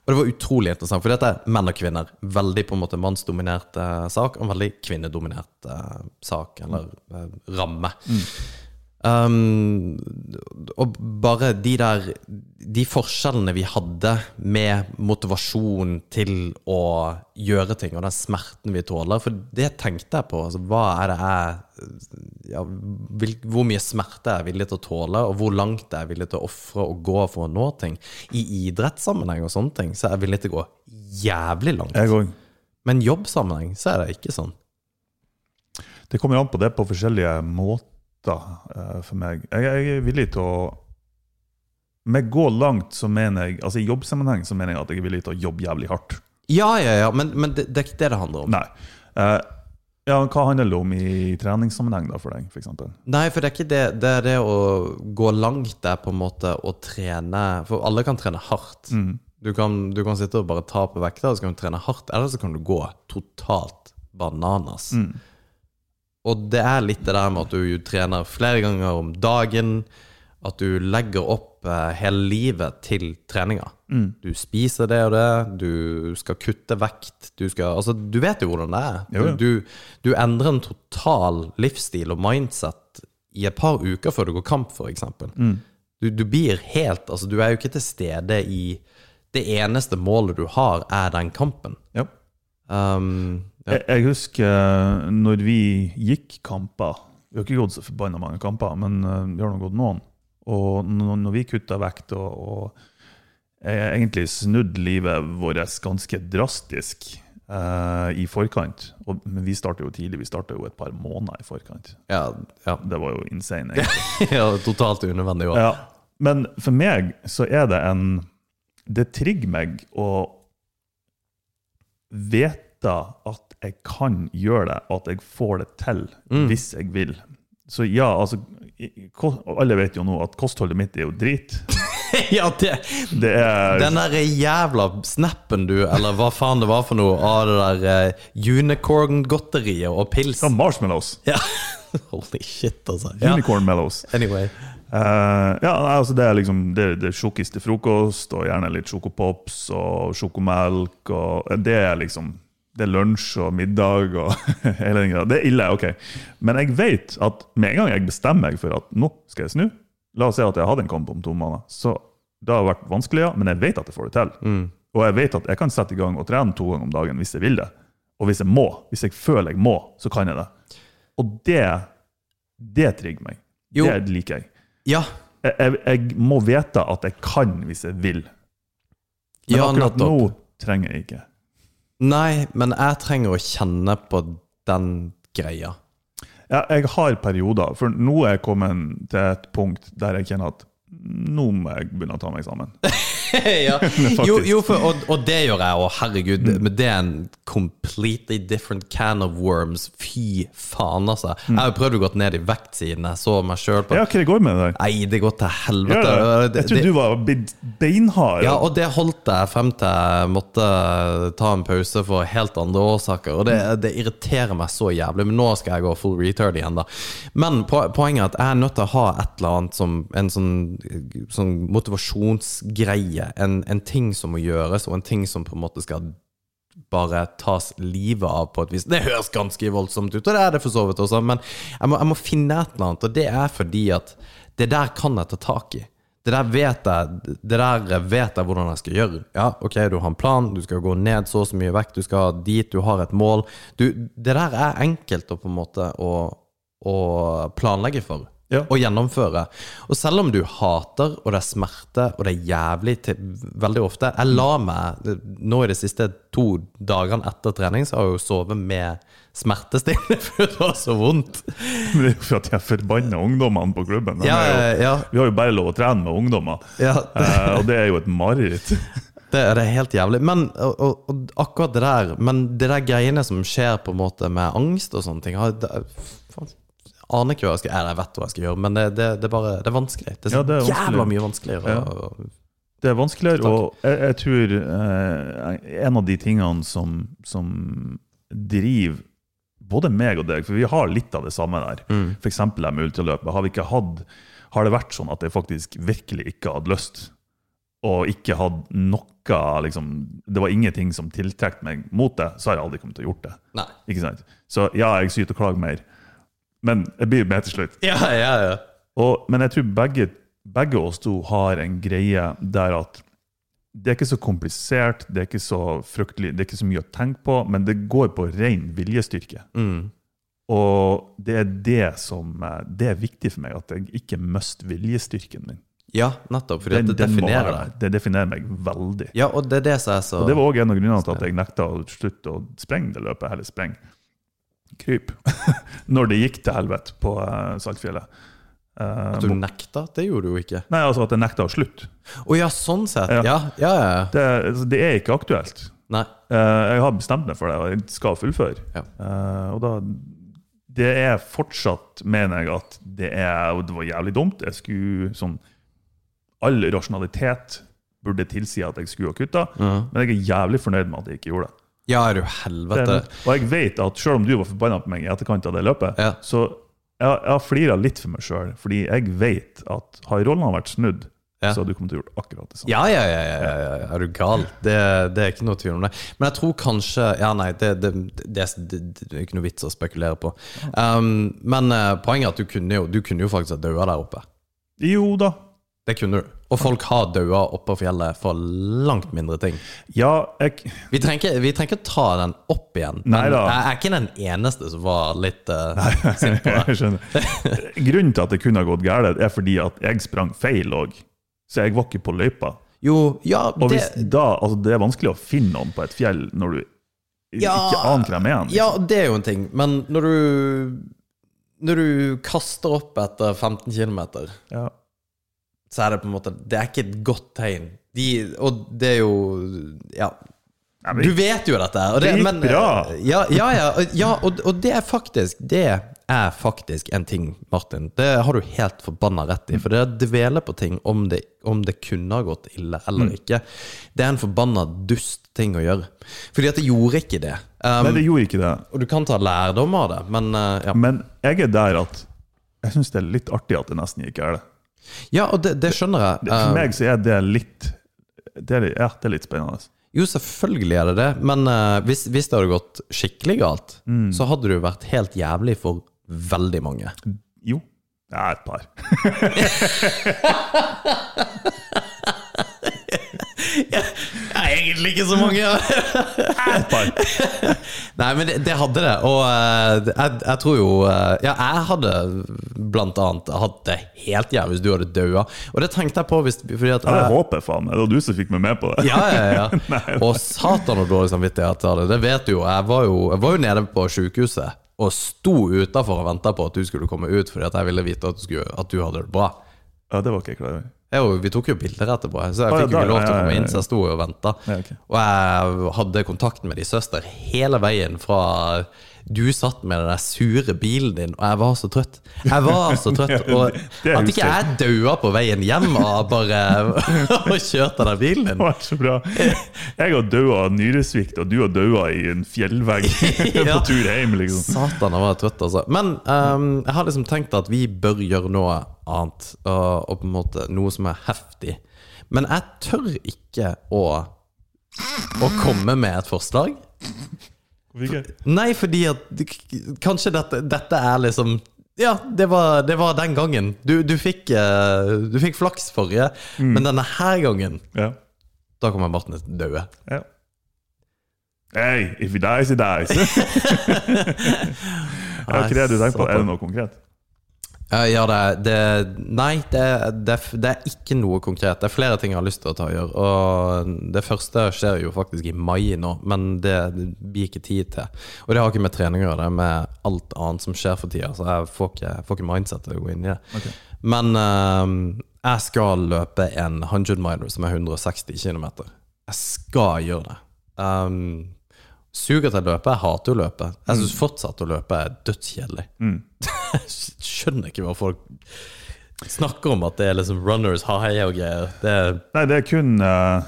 Og det var utrolig interessant, for dette er menn og kvinner. Veldig på en måte mannsdominert eh, sak, og en veldig kvinnedominert eh, sak, eller eh, ramme. Um, og bare de der De forskjellene vi hadde med motivasjon til å gjøre ting, og den smerten vi tåler, for det tenkte jeg på. Altså, hva er det jeg ja, vil, Hvor mye smerte er jeg villig til å tåle, og hvor langt er jeg villig til å ofre og gå for å nå ting? I idrettssammenheng og sånne ting, så er jeg villig til å gå jævlig langt. Men jobbsammenheng så er det ikke sånn. Det kommer an på det på forskjellige måter eh, for meg. Jeg, jeg er villig til å Med gå langt så mener jeg Altså I jobbsammenheng så mener jeg at jeg er villig til å jobbe jævlig hardt. Ja, ja, ja, men, men det, det er ikke det det handler om. Nei. Eh, ja, Hva handler det om i treningssammenheng da for deg, f.eks.? Nei, for det er ikke det. Det er det å gå langt, det er på en måte å trene For alle kan trene hardt. Mm. Du, kan, du kan sitte og bare ta på vekter, og så kan du trene hardt. Eller så kan du gå totalt bananas. Mm. Og det er litt det der med at du trener flere ganger om dagen. At du legger opp eh, hele livet til treninga. Mm. Du spiser det og det, du skal kutte vekt. Du, skal, altså, du vet jo hvordan det er. Jo, jo. Du, du endrer en total livsstil og mindset i et par uker før du går kamp, f.eks. Mm. Du, du blir helt Altså, du er jo ikke til stede i Det eneste målet du har, er den kampen. Ja. Um, ja. Jeg, jeg husker eh, når vi gikk kamper Vi har ikke gått så forbanna mange kamper, men eh, vi har nå gått noen. Og når, vi kutta vekt og, og egentlig snudd livet vårt ganske drastisk eh, i forkant og, Men vi starta jo tidlig, vi starta jo et par måneder i forkant. ja, ja. Det var jo insane. egentlig. ja, totalt unødvendig òg. Ja. Men for meg så er det en Det trigger meg å vite at jeg kan gjøre det, at jeg får det til Mm. hvis jeg vil. Så ja, altså Alle vet jo nå at kostholdet mitt er jo drit. ja, det Det er Den der jævla snappen du, eller hva faen det var for noe, av det der uh, unicorn-godteriet og pils. Ja, marshmallows. Ja. Holy shit, altså. Ja. Unicorn mellows. Anyway. Uh, ja, altså det er liksom det, det til frokost, og gjerne litt sjokopops og sjokomelk. Og det er liksom Det er lunsj og middag og hele den greia. Det er ille, ok. Men jeg vet at med en gang jeg bestemmer meg for at nå skal jeg snu La oss si at jeg hadde en kamp om to måneder. Så det har vært vanskelig, ja, men jeg vet at jeg får det til. Mm. Og jeg vet at jeg kan sette i gang og trene to ganger om dagen hvis jeg vil det. Og hvis jeg må, hvis jeg føler jeg må, så kan jeg det. Og det, det trigger meg. Jo. Det liker jeg. Ja. Jeg, jeg, jeg må vite at jeg kan hvis jeg vil. Men ja, akkurat nå trenger jeg ikke. Nei, men jeg trenger å kjenne på den greia. Ja, jeg har perioder, for nå er jeg kommet til et punkt der jeg kjenner at nå må jeg begynne å ta meg sammen. ja. Jo, jo for, og, og det gjør jeg, og herregud, men det er en completely different can of worms. Fy faen, altså. Jeg har jo prøvd å gå ned i vekt siden jeg så meg sjøl Ja, hva det går med deg? Nei, det går til helvete. Det- Jeg trodde du var beinhard. Ja, og det holdt jeg frem til jeg måtte ta en pause for helt andre årsaker. Og det, det irriterer meg så jævlig, men nå skal jeg gå full retard igjen, da. Men po poenget er at jeg er nødt til å ha et eller annet som en sånn, sånn motivasjonsgreie. En, en ting som må gjøres, og en ting som på en måte skal bare tas livet av på et vis. Det høres ganske voldsomt ut, og det er det for så vidt også, men jeg må, jeg må finne et eller annet, og det er fordi at det der kan jeg ta tak i. Det der vet jeg Det der vet jeg hvordan jeg skal gjøre. Ja, ok, du har en plan, du skal gå ned så og så mye vekt, du skal dit, du har et mål. Du, det der er enkelt å på en måte å, å planlegge for. Ja. å gjennomføre. Og selv om du hater, og det er smerte, og det er jævlig til, veldig ofte Jeg la meg nå i de siste to dagene etter trening, så har jeg jo sovet med smertestillende, for det var så vondt. Men det er jo for at jeg forbanna ungdommene på klubben. Ja, jo, ja, Vi har jo bare lov å trene med ungdommer, ja. eh, og det er jo et mareritt. Det det er helt jævlig. Men og, og, og akkurat det der Men det der greiene som skjer på en måte med angst og sånne ting har, det, Aner ikke hva jeg skal gjøre. jeg vet hva jeg skal gjøre, men det, det, det bare Det er vanskelig. Det er så Ja, det er jævla mye vanskeligere. Ja. Det er vanskeligere, og jeg, jeg tror eh, en av de tingene som, som driver både meg og deg, for vi har litt av det samme der, Mm. f.eks. det med ultraløpet. Har, vi ikke hatt, har det vært sånn at jeg faktisk virkelig ikke hadde lyst, og ikke hadde noe liksom, Det var ingenting som tiltrekte meg mot det, så har jeg aldri kommet til å gjort det. Nei. Ikke sant? Så ja, jeg syter og klager mer, men jeg blir med til slutt. Ja, ja, ja. Og, men jeg tror begge, begge oss to har en greie der at det er ikke så komplisert, det er ikke så fryktelig, det er ikke så mye å tenke på, men det går på ren viljestyrke. Mm. Og det er det som eh, Det er viktig for meg, at jeg ikke mister viljestyrken min. ja nettopp. For det definerer deg. Det definerer meg veldig. Ja, og det er det som er så Og det var òg en av grunnene til at jeg nekta å slutte å sprenge det løpet. Heller spreng. Kryp. Når det gikk til helvete på uh, Saltfjellet. Uh, At du nekta? Det gjorde du jo ikke. nei, altså at jeg nekta å slutte. Å ja, sånn sett. Ja. Ja, ja. Det, altså, det er ikke aktuelt. Nei. Uh, jeg har bestemt meg for det, og jeg skal fullføre. Ja. Eh, og da Det er fortsatt, mener jeg, at det er Og det var jævlig dumt. Jeg skulle sånn All rasjonalitet burde tilsi at jeg skulle ha kutta, men jeg er jævlig fornøyd med at jeg ikke gjorde det. Ja, er du helvete. Den, og jeg vet at selv om du var forbanna på meg i etterkant av det løpet, Ja. så jeg, jeg har flira litt for meg sjøl, fordi jeg vet at har rollene vært snudd, Ja. så hadde du kommet til å gjøre akkurat det samme. Ja, ja, ja, ja, ja, ja. Er du gal? Det, det er ikke noe tvil om det. Men jeg tror kanskje Ja, nei, det, det, det, det, det er ikke noe vits å spekulere på. Um, men uh, poenget er at du kunne jo, du kunne jo faktisk ha daua der oppe. Jo da. Det kunne du. Og folk har daua oppå fjellet for langt mindre ting. Ja, jeg Vi trenger ikke, ta den opp igjen. Nei Neida. jeg er ikke den eneste som var litt uh, sint på det. Grunnen til at det kunne ha gått galt, er fordi at jeg sprang feil òg. Så jeg var ikke på løypa. Jo, ja, Og det, hvis da, altså det er vanskelig å finne noen på et fjell når du Ja, ikke aner hvem er. liksom. Ja, det er jo en ting, men når du Når du kaster opp etter 15 km, Ja. Så er det på en måte Det er ikke et godt tegn. De, og det er jo Ja. Du vet jo dette. Og Det gikk men, bra. Ja, ja, ja, ja og, og det er faktisk Det er faktisk en ting, Martin. Det har du helt forbanna rett i. For det å dvele på ting om det, om det kunne ha gått ille eller Mm. ikke, det er en forbanna dust ting å gjøre. Fordi at det gjorde ikke det. Um, Nei, det gjorde ikke det. og du kan ta lærdom av det, men uh, ja. Men jeg er der at jeg syns det er litt artig at det nesten gikk galt. Ja, og det, det skjønner jeg. For Uh, meg så er det litt det er, Ja, det er litt spennende. jo, selvfølgelig er det det, men uh, hvis, hvis det hadde gått skikkelig galt, Mm. så hadde det jo vært helt jævlig for veldig mange. Jo. Ja, et par. Ja, egentlig ikke så mange. Et par. Nei, men det, det hadde det. Og eh, jeg, jeg tror jo eh, Ja, jeg hadde blant annet hatt det helt jævlig hvis du hadde daua. Og det tenkte jeg på hvis fordi at Ja, det håper jeg faen. Det var du som fikk meg med på det. Ja, ja, ja. Og satan og dårlig samvittighet jeg hadde. Det vet du jo. Jeg var jo, jeg var jo nede på sykehuset og sto utafor og venta på at du skulle komme ut, fordi at jeg ville vite at du, skulle, at du hadde det bra. Ja, det var ikke jeg klar over. Jo- vi tok jo bilder etterpå, så jeg fikk jo ikke lov til å komme inn, så jeg sto og venta. Og jeg hadde kontakt med de søster hele veien fra du satt med den der sure bilen din, og jeg var så trøtt. Jeg var så trøtt. Og at ikke jeg daua på veien hjem av bare å kjørte den bilen din. Det var så bra. Jeg har daua av nyresvikt, og du har daua i en fjellvegg på tur hjem, liksom. Satan, jeg var trøtt, altså. Men um, jeg har liksom tenkt at vi bør gjøre noe annet, og, og på en måte noe som er heftig. Men jeg tør ikke å, å komme med et forslag. Ikke? Nei, fordi at kanskje dette, dette er liksom Ja, det var, det var den gangen. Du, du, fikk, eh, du fikk flaks forrige, men denne her gangen, Ja. da kommer å daue. ja. Hey, if he dies, he dies. Ja, hva er det du tenker på? Er det noe konkret? Ja, ja, det, det Nei, det, det, det er ikke noe konkret. Det er flere ting jeg har lyst til å ta og gjøre. Og det første skjer jo faktisk i mai nå, men det, det blir ikke tid til. Og det har ikke med trening å gjøre, det er med alt annet som skjer for tida. Så jeg får ikke, får ikke mindset til å gå inn i det. Okay. Men uh, jeg skal løpe en 100 miler som er 160 km. Jeg skal gjøre det. Um, suger til å løpe. Jeg hater å løpe. Jeg syns fortsatt å løpe er dødskjedelig. Mm. Jeg skjønner ikke hva folk snakker om at det er liksom runners high og greier. Det Nei, det er kun uh,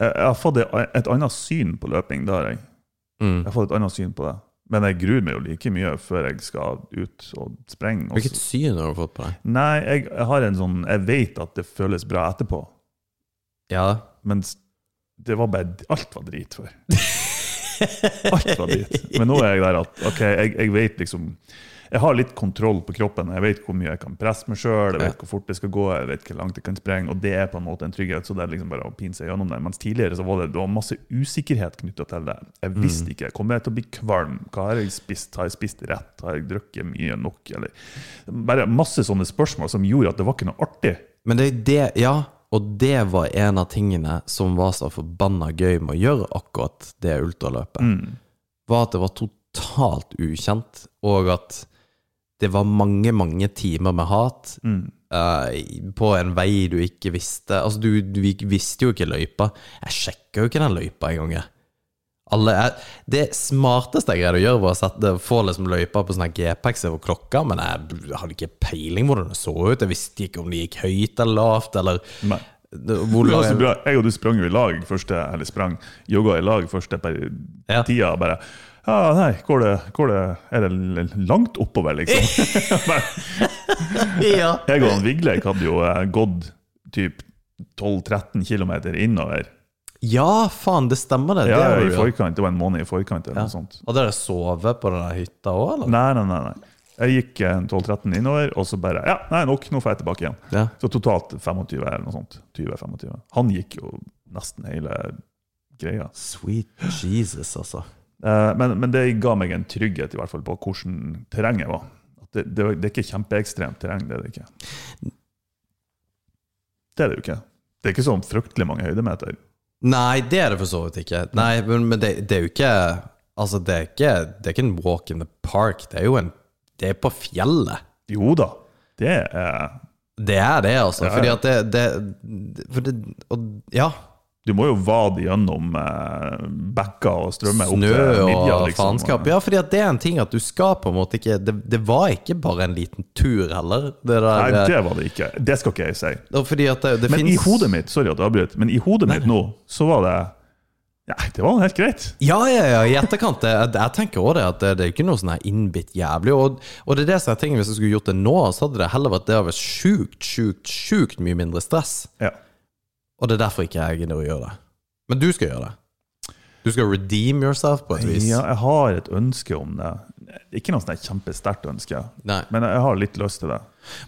Jeg har fått et, et annet syn på løping. Det har jeg. mm. Jeg har fått et annet syn på det. Men jeg gruer meg jo like mye før jeg skal ut og sprenge. Hvilket syn har du fått på deg? Nei, jeg, jeg har en sånn Jeg vet at det føles bra etterpå, Ja. men s- det var bare Alt var drit før. Alt var drit. Men nå er jeg der at OK, jeg, jeg vet liksom Jeg har litt kontroll på kroppen. Jeg vet hvor mye jeg kan presse meg sjøl, jeg vet hvor fort det skal gå, jeg vet hvor langt jeg kan sprenge, og det er på en måte en trygghet. Så det er liksom bare å pine seg gjennom det. Mens tidligere så var det, det var masse usikkerhet knytta til det. Jeg visste ikke. Kommer jeg til å bli kvalm? Hva har jeg spist? Har jeg spist rett? Har jeg drukket mye nok? Eller bare masse sånne spørsmål som gjorde at det var ikke noe artig. Men det er det Ja, og det var en av tingene som var så forbanna gøy med å gjøre akkurat det ultraløpet. Mm. Var at det var totalt ukjent, og at det var mange, mange timer med hat. Mm. Uh, på en vei du ikke visste Altså, du, du visste jo ikke løypa. Jeg sjekka jo ikke den løypa engang. Alle er, det smarteste jeg greide å gjøre, var å sette, få liksom løypa på sånne her GPX over klokka, men jeg hadde ikke peiling hvordan det så ut. Jeg visste ikke om det gikk høyt eller lavt, eller Nei. hvor Det var så bra. Jeg og du sprang jo i lag første, eller sprang, jogga i lag første Ja. tida. Bare ja, nei, går det, går det, er det langt oppover, liksom? ja. Jeg og han Vigleik hadde jo eh, gått typ 12-13 km innover. Ja, faen, det stemmer det. Ja, det var i forkant, Det var en måned i forkant. eller Ja. noe sånt. Hadde dere sovet på den hytta òg, eller? Nei, nei, nei. nei. Jeg gikk eh, 12-13 innover, og så bare Ja, nei, nok, nå får jeg tilbake igjen. Ja. Så totalt 25 eller noe sånt. 20-25. Han gikk jo nesten hele greia. Sweet Jesus, altså. Eh, Men, men det ga meg en trygghet i hvert fall på hvordan terrenget var. Det, det, det er ikke kjempeekstremt terreng. Det er det ikke. Det er det jo ikke. Det er ikke sånn fryktelig mange høydemeter. Nei, det er det for så vidt ikke. Nei, men, men det, det er jo ikke Altså, det er ikke, det er ikke en walk in the park. Det er jo en Det er på fjellet. Jo da, det er Det er det, altså. Ja, ja. Fordi at det, det, for det og, Ja. Du må jo vade gjennom eh, bekker og strømmer opp Snø midja. og liksom. faenskap. Ja, fordi det er en ting at du skal på en måte ikke Det, det var ikke bare en liten tur heller. Det der, Nei, det var det ikke. Det skal ikke jeg si. fordi at det, det Men i hodet mitt sorry at jeg avbryter, men i hodet mitt nå, så var det ja, det var helt greit. Ja, ja, ja, i etterkant. Jeg, jeg tenker også det, at det, det er ikke noe sånn her innbitt jævlig. Og, og det er det som er tingen, hvis jeg skulle gjort det nå, så hadde det heller vært det hadde vært sjukt, sjukt, sjukt mye mindre stress. Ja. Og det er derfor ikke jeg gidder å gjøre det. Men du skal gjøre det. Du skal redeem yourself på et vis. ja, jeg har et ønske om det. Ikke noe sånn kjempesterkt ønske, Nei. men jeg har litt lyst til det.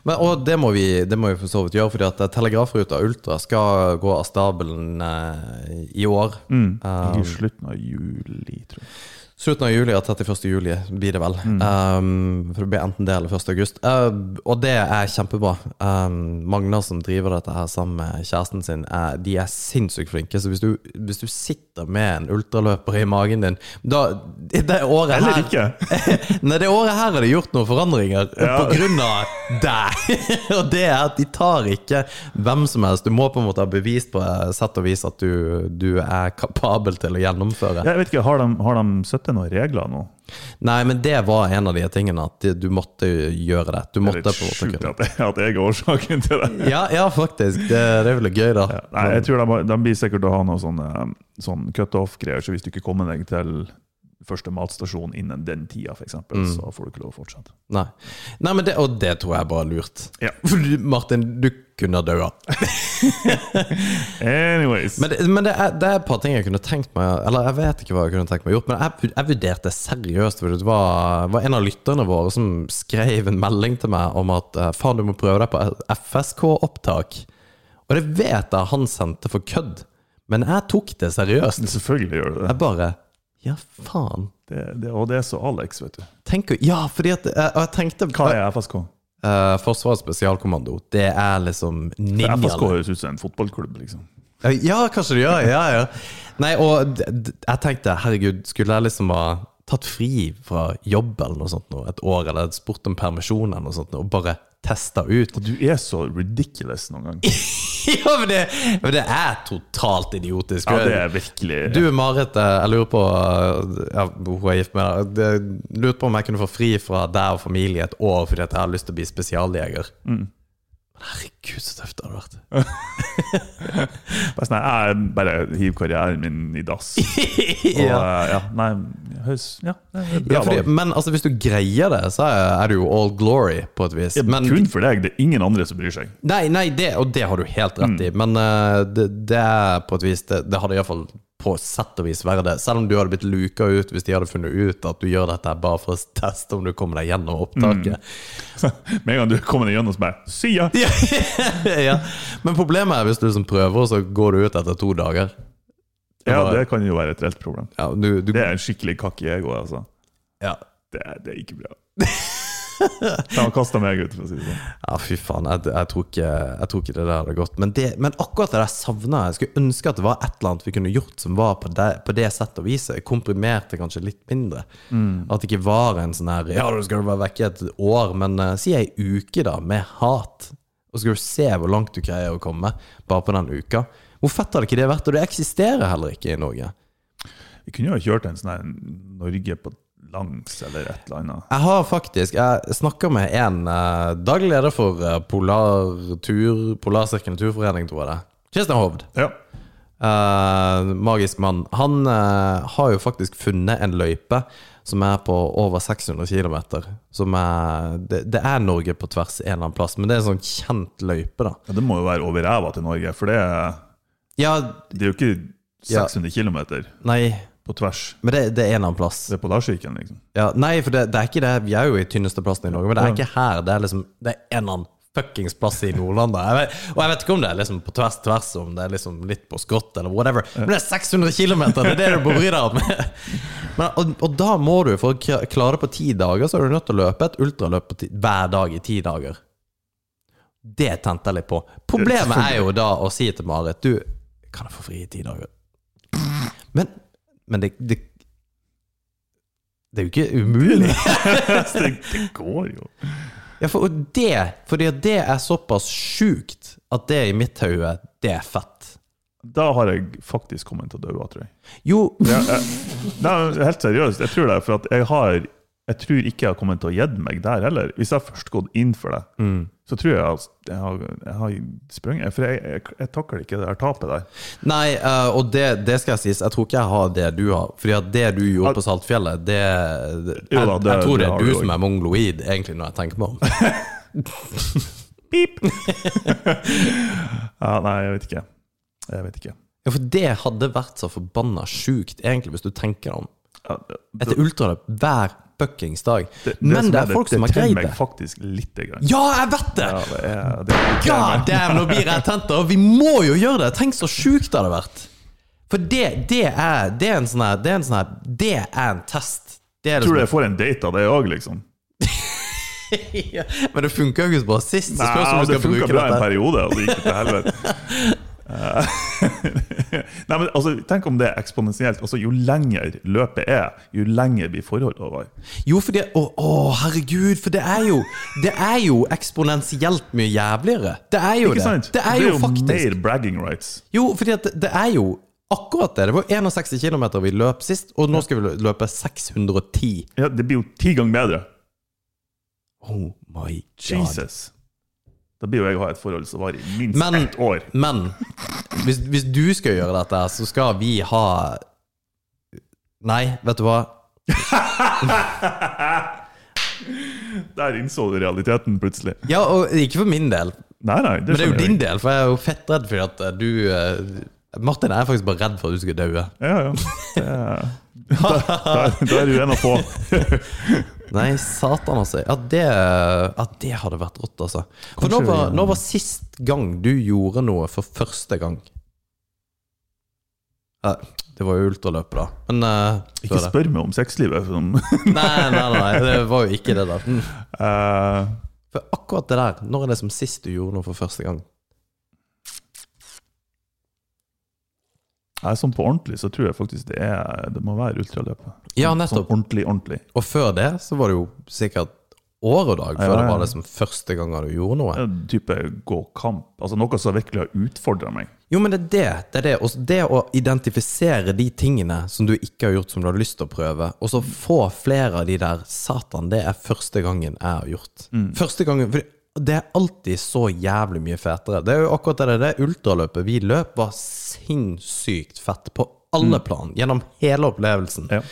Men, og det må, vi, det må vi for så vidt gjøre, fordi at Telegrafruta Ultra skal gå av stabelen eh, i år. Mm. Um, I slutten av juli, tror jeg. Slutten av juli og 31. juli blir det vel. Mm. Um, for det blir enten det eller 1. august. Uh, og det er kjempebra. Um, Magna som driver dette her sammen med kjæresten sin, er, de er sinnssykt flinke. Så hvis du, hvis du sitter med en ultraløper i magen din da, Det året Eller her ikke. Nei, det året her har det gjort noen forandringer Ja. på grunn av deg. og det er at de tar ikke hvem som helst. Du må på en måte ha bevist på sett og vis at du, du er kapabel til å gjennomføre. Jeg vet ikke, Har de, har de satt noen regler nå? Nei, men det var en av de tingene, at du måtte gjøre det. Du Det er litt sjukt at, at jeg er årsaken til det. ja, ja, faktisk. Det, det er vel gøy, da. Ja, nei, jeg tror de, de blir sikkert å ha noe sånn, sånn cutoff-greier, så hvis du ikke kommer deg til første matstasjon innen den tida, f.eks., Mm. så får du ikke lov å fortsette. Nei, Nei men det, og det tror jeg bare er lurt. Ja. Martin, du kunne ha daua. Anyways. Men, det, men det, er, det er et par ting jeg kunne tenkt meg Eller jeg vet ikke hva jeg kunne tenkt meg gjort, men jeg, jeg vurderte seriøst. For det var, var en av lytterne våre som skrev en melding til meg om at eh, faen, du må prøve deg på FSK-opptak. Og det vet jeg han sendte for kødd, men jeg tok det seriøst. Selvfølgelig gjør du det. Jeg bare Ja, faen. det, det. Og det er så Alex, vet du. Tenk, Ja, fordi at jeg, jeg tenkte Hva er FSK? Uh, Forsvarets spesialkommando. Det er liksom ninjaene. FSK høres ut som en fotballklubb, liksom. Ja, kanskje det gjør. Ja, ja. Nei, og jeg tenkte, herregud, skulle jeg liksom ha tatt fri fra jobb eller noe sånt nå, et år, eller spurt om permisjon eller noe sånt, og bare testa ut? Og du er så ridiculous noen gang. ja, men det, men det er totalt idiotisk. Ja, det er virkelig Du, Marit, eh, jeg lurer på eh, ja, Hun er gift med deg. Lurte på om jeg kunne få fri fra deg og familie et år fordi jeg har lyst til å bli spesialjeger. Mm. Herregud, så tøft det hadde vært. Bare sånn, Jeg bare hiver karrieren min i dass. Og, ja. eh, ja, nei, høys, Ja, det er bra Ja, fordi, men altså, hvis du greier det, så er det jo all glory, på et vis. Ja, Men, Kun for deg. Det er ingen andre som bryr seg. nei, nei, det, og det har du helt rett Mm. i. Men eh, det, det er på et vis Det, det hadde iallfall på sett og vis være det. Selv om du hadde blitt luka ut hvis de hadde funnet ut at du gjør dette bare for å teste om du kommer deg gjennom opptaket. Med en gang du kommer deg gjennom, så bare Si ja! Ja. Men problemet er hvis du som prøver, og så går du ut etter to dager. Ja, det kan jo være et reelt problem. Ja, du, du, Det er en skikkelig kakk i egoet, altså. ja. Det det er ikke bra. De har kasta meg ut, for å si det sånn. Ja, fy faen. Jeg, jeg, tror ikke, jeg tror ikke det der hadde gått. Men, det, men akkurat det der savna jeg. Skulle ønske at det var et eller annet vi kunne gjort som var på det, på det settet og viset. Komprimerte kanskje litt mindre. At det ikke var en sånn her Ja, du skal være vekke et år, men uh, si ei uke, da, med hat. Og så skal du se hvor langt du greier å komme bare på den uka. Hvor fett hadde ikke det vært? Og det eksisterer heller ikke i Norge. Vi kunne jo ha kjørt en sånn her Norge på langs, eller et eller annet. Jeg har faktisk Jeg snakka med en uh, daglig leder for uh, Polartur Polarsirkelen turforening, tror jeg det. Christian Hovd. Ja. Eh, magisk mann. Han eh, har jo faktisk funnet en løype som er på over 600 km. Som er det, det er Norge på tvers en eller annen plass, men det er en sånn kjent løype, da. ja, Det må jo være over ræva til Norge, for det er, Ja, det er jo ikke Ja. 600 km nei, på tvers. men det, det er en annen plass. Det er på Larsviken, liksom. Ja, nei, for det, det er ikke det. Vi er jo i tynneste plassen i Norge, men det er ikke her. Det er liksom Det er en annen fuckings plass i Nordland. Jeg vet, og jeg vet ikke om det er liksom på tvers tvers, om det er liksom litt på skrått eller whatever. Men det er 600 km! Det er det du må bry deg om. Men, og, og da må du, for å klare det på ti dager, så er du nødt til å løpe et ultraløp på ti, hver dag i ti dager. Det tente jeg litt på. Problemet er jo da å si til Marit Du, kan jeg få fri i ti dager? Men, men det, det Det er jo ikke umulig. det, går jo. Ja, for og det, fordi det er såpass sjukt at det i mitt hode, det er fett. Da har jeg faktisk kommet til å dø av, tror jeg. Jo, Ja, jeg, nei, helt seriøst, jeg tror det. For jeg har Jeg tror ikke jeg har kommet til å gjedde meg der heller. Hvis jeg først gått inn for det, Mm. Så tror jeg at jeg har, jeg har sprunget. For jeg, jeg, jeg takler ikke det der tapet der. Nei, eh, og det, det skal jeg sies, jeg tror ikke jeg har det du har. Fordi at det du gjorde på Saltfjellet, det, det Jo jeg, da, det- jeg tror det er du som er mongoloid, egentlig, når jeg tenker meg om. Pip! ja, nei, jeg vet ikke. Jeg vet ikke. Ja, For det hadde vært så forbanna sjukt, egentlig, hvis du tenker deg om. Etter ultraløp hver fuckings dag. det, Men det som er folk som har Det Det tenner meg faktisk lite grann. Ja, jeg vet det! Ja, det er, det er God damn, nå blir jeg tent, og vi må jo gjøre det! Tenk så sjukt det hadde vært. For det, det, er, det er en sånn her Det er en sånn her Det er en test. Det er tror du jeg får en date av det òg, liksom. Ja, Men det funka jo ikke så bra sist. Nei, det funka bra en periode, og det gikk til helvete. Eh, Nei, men altså, Tenk om det er eksponentielt. Altså, jo lenger løpet er, jo lenger blir forholdet over. Jo, fordi Å, å, herregud, for det er jo Det er jo eksponentielt mye jævligere. Det er jo Ikke det. sant? Det er jo faktisk mer bragging rights. Jo, fordi det- det er jo akkurat det. Det var 61 km vi løp sist, og nå skal vi løpe 610. Ja, Det blir jo ti ganger bedre. Oh my god. Jesus. Da blir jo jeg å ha et forhold som varer i minst Men- ett år. Men hvis, hvis du skal gjøre dette, så skal vi ha Nei, vet du hva? Der innså du realiteten plutselig. Ja, og ikke for min del, Nei, nei, det men det er jo din del. For jeg er jo fettredd for at eh, du eh, Martin er faktisk bare redd for at du skal daue. Ja, ja. Da, da er du en av få. Nei, satan altså. Ja, det, ja, det hadde vært rått, altså. For nå når var, når var sist gang du gjorde noe for første gang? Ja, Det var jo ultraløpet, da. Men eh, Ikke før det. spør meg om sexlivet. Sånn. Nei, nei, nei, det var jo ikke det, da. Mm. Eh, For akkurat det der, når er det som sist du gjorde noe for første gang? Jeg er sånn på ordentlig, så tror jeg faktisk det, er, det må være ultraløpet. Ja, Sånn- nettopp. Sånn ordentlig, ordentlig. Og før det så var det jo sikkert år og dag før Ja, ja, det var liksom første gang du gjorde noe. Ja, type gå kamp. Altså Noe som virkelig har utfordra meg. Jo, men det er det. Det er det, Og det å identifisere de tingene som du ikke har gjort, som du har lyst til å prøve, og så få flere av de der Satan, det er første gangen jeg har gjort. Første gangen For det er alltid så jævlig mye fetere. Det er jo akkurat det det ultraløpet vi løp, var sinnssykt fett på alle plan, gjennom hele opplevelsen. Ja.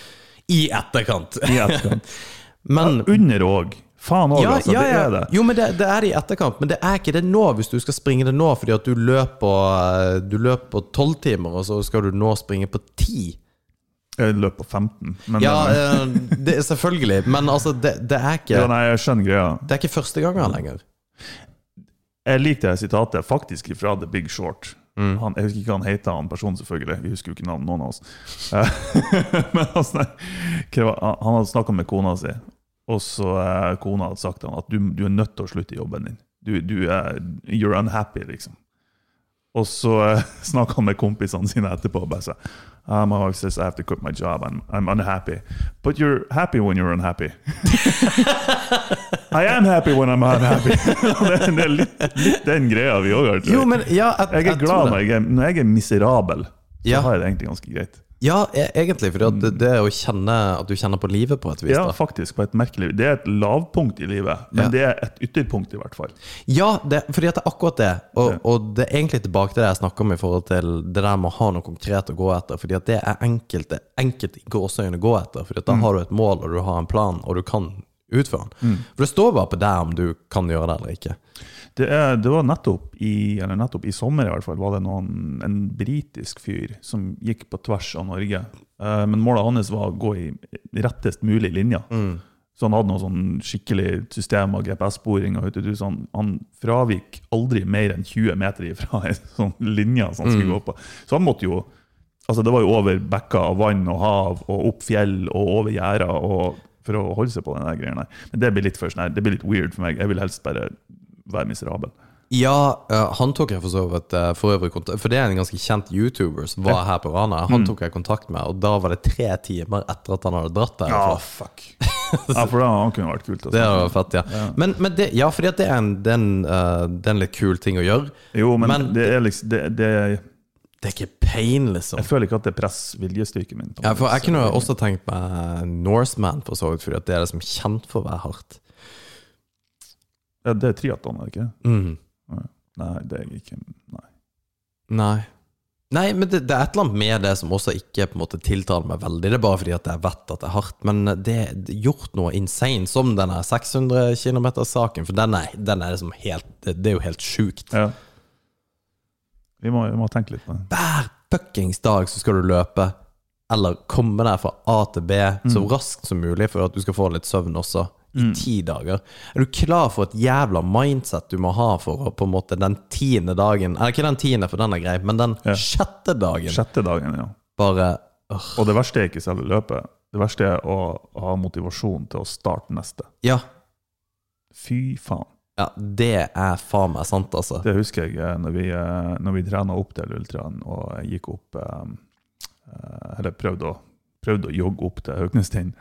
I etterkant. I etterkant. Men Under òg. Faen òg, altså. Det er det. Jo, men det, det er i etterkant. Men det er ikke det nå, hvis du skal springe det nå fordi at du løper Du løper på tolv timer, og så skal du nå springe på ti. Jeg løp på 15. Men Ja, eh, det er selvfølgelig, men altså, det, det er ikke ja, nei, jeg skjønner greia. Det er ikke første gangen lenger. Jeg liker det sitatet faktisk fra The Big Short. Mm. Han, jeg husker ikke hva han heter, han personen selvfølgelig. Vi husker jo ikke navnet, noen av oss. Eh, Men var- han hadde snakka med kona si, og så eh, kona hadde sagt til han at du, du er nødt til å slutte i jobben din. Du, du er, you're unhappy, liksom. Og så uh, snakka han med kompisene sine etterpå og bare sa ah, My wife says I have to quit my job. I'm, I'm unhappy. But you're happy when you're unhappy. I am happy when I'm unhappy. det, er- litt, litt den greia vi òg har. Jo, men ja, jeg, Jeg er glad når jeg når jeg er miserabel. Så Ja. har jeg det egentlig ganske greit. Ja, e- egentlig. For det, det er å kjenne at du kjenner på livet på et vis. Ja, da. faktisk. på et merkelig Det er et lavpunkt i livet, men Ja. det er et ytterpunkt, i hvert fall. Ja, det, fordi det er akkurat det. Og, og det er egentlig tilbake til det jeg snakker om i forhold til det der med å ha noe konkret å gå etter. Fordi at det er enkelt, det er enkelt gåseøyne å gå etter. Fordi da har du et mål, og du har en plan, og du kan utføre den. For det står bare på deg om du kan gjøre det eller ikke. Det, er, det var nettopp i, eller nettopp i sommer i hvert fall, var det noen, en britisk fyr som gikk på tvers av Norge. Eh, men målet hans var å gå i rettest mulig linje. Så han hadde noe sånn skikkelig system av GPS-sporing. og vet du, så Han, fravik aldri mer enn 20 meter ifra en sånn linje som han skulle gå på. Så han måtte jo altså Det var jo over bekker og vann og hav og opp fjell og over gjerder for å holde seg på den greia der. Men det blir litt for sånn det blir litt weird for meg. Jeg vil helst bare være miserabel. Ja, eh, han tok jeg for så vidt eh, for øvrig kontakt For det er en ganske kjent YouTuber som var her på Rana. Han tok jeg kontakt med, og da var det tre timer etter at han hadde dratt der. Ja, fuck. ja, for da han kunne vært kult. Det hadde vært fett, ja. Men, men det, ja, fordi at det er en, det er en, eh, det er en litt kul ting å gjøre. Jo, men, Men- det er liksom det, det, Det er ikke pain, liksom. Jeg føler ikke at det presser viljestyrken min. Ja, for jeg kunne også tenkt meg Norseman, for så vidt, fordi det er liksom kjent for å være hardt. Ja, Det er triatlon, er det ikke? Mm. Nei, det er ikke Nei. Nei. Nei, men det, det er et eller annet med det som også ikke på en måte tiltaler meg veldig. Det er bare fordi at jeg vet at det er hardt. Men det er gjort noe insane, som denne 600 km-saken. For den er, den er liksom helt det, det er jo helt sjukt. Ja. Vi må, vi må tenke litt på det. Hver fuckings dag så skal du løpe, eller komme deg fra A til B så raskt som mulig for at du skal få litt søvn også. I ti dager. Er du klar for et jævla mindset du må ha for å på en måte den tiende dagen Eller ikke den tiende, for den er grei, men den Ja. sjette dagen Sjette dagen, ja. bare øh, Og det verste er ikke selve løpet. Det verste er å ha motivasjon til å starte neste. Ja. Fy faen. ja, det er faen meg sant, altså. Det husker jeg eh, når vi, eh, når vi trena opp til ultraen og gikk opp eh, Eller prøvde å, prøvde å jogge opp til Hauknestind.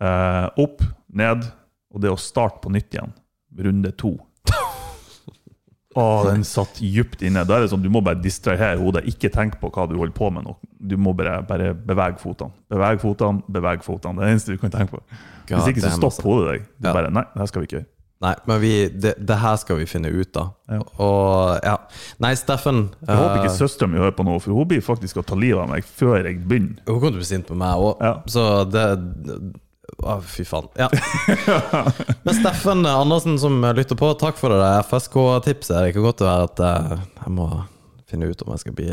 Eh, opp, ned, og det å starte på nytt igjen. Runde to. Å, den satt dypt inne. Da er det sånn, Du må bare distrahere hodet. Ikke tenk på hva du holder på med nå. Du må bare, bare bevege fotene. Beveg fotene, beveg fotene. Det er det eneste du kan tenke på. Hvis ikke så stopp altså. hodet deg. Du bare, Nei, det her skal vi ikke gjøre. Nei, men vi, det, det her skal vi finne ut av. Ja. Og ja. Nei, Steffen Jeg håper ikke eh, søstera mi hører på nå, for hun blir faktisk å ta livet av meg før jeg begynner. Hun kommer til å bli sint på meg òg, Ja. så det Å, fy faen. Ja. Men Steffen Andersen som lytter på, takk for det der FSK-tipset. Det kan godt være at eh, jeg må finne ut om jeg skal bli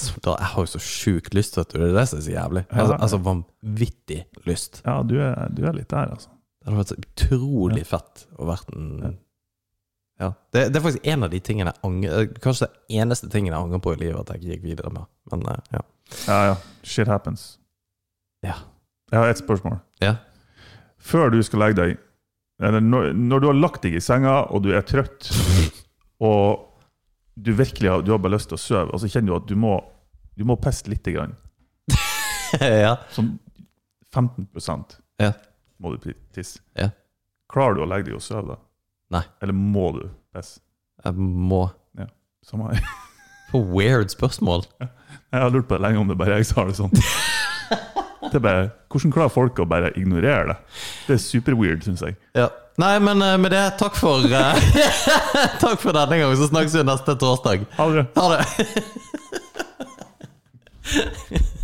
soldat. Jeg har jo så sjukt lyst, vet du. Det er det som er så jævlig. Altså, altså vanvittig lyst. Ja, du er, du er litt der, altså. Det hadde vært så utrolig fett å vært en ja. Det, det er faktisk en av de tingene jeg angrer Kanskje det eneste tingen jeg angrer på i livet, at jeg ikke gikk videre med. Men eh, ja. Ja, ja. Shit happens. Ja. Jeg har ett spørsmål. Ja. Før du skal legge deg, eller når, når du har lagt deg i senga og du er trøtt, og du virkelig har, du har bare lyst til å sove, og så kjenner du at du må, du må pisse lite grann, ja. sånn 15 Ja. må du tisse. Ja. Klarer du å legge deg og sove da? Nei. Eller må du pisse? Jeg må Ja, Samme her. Weird spørsmål. Jeg har lurt på det lenge om det bare er jeg som har det sånn. Det bare, Hvordan klarer folk å bare ignorere det? Det er superweird, syns jeg. Ja. Nei, men eh, med det, takk for, eh, takk for denne gang, så snakkes vi neste torsdag. Ha det. Ha det.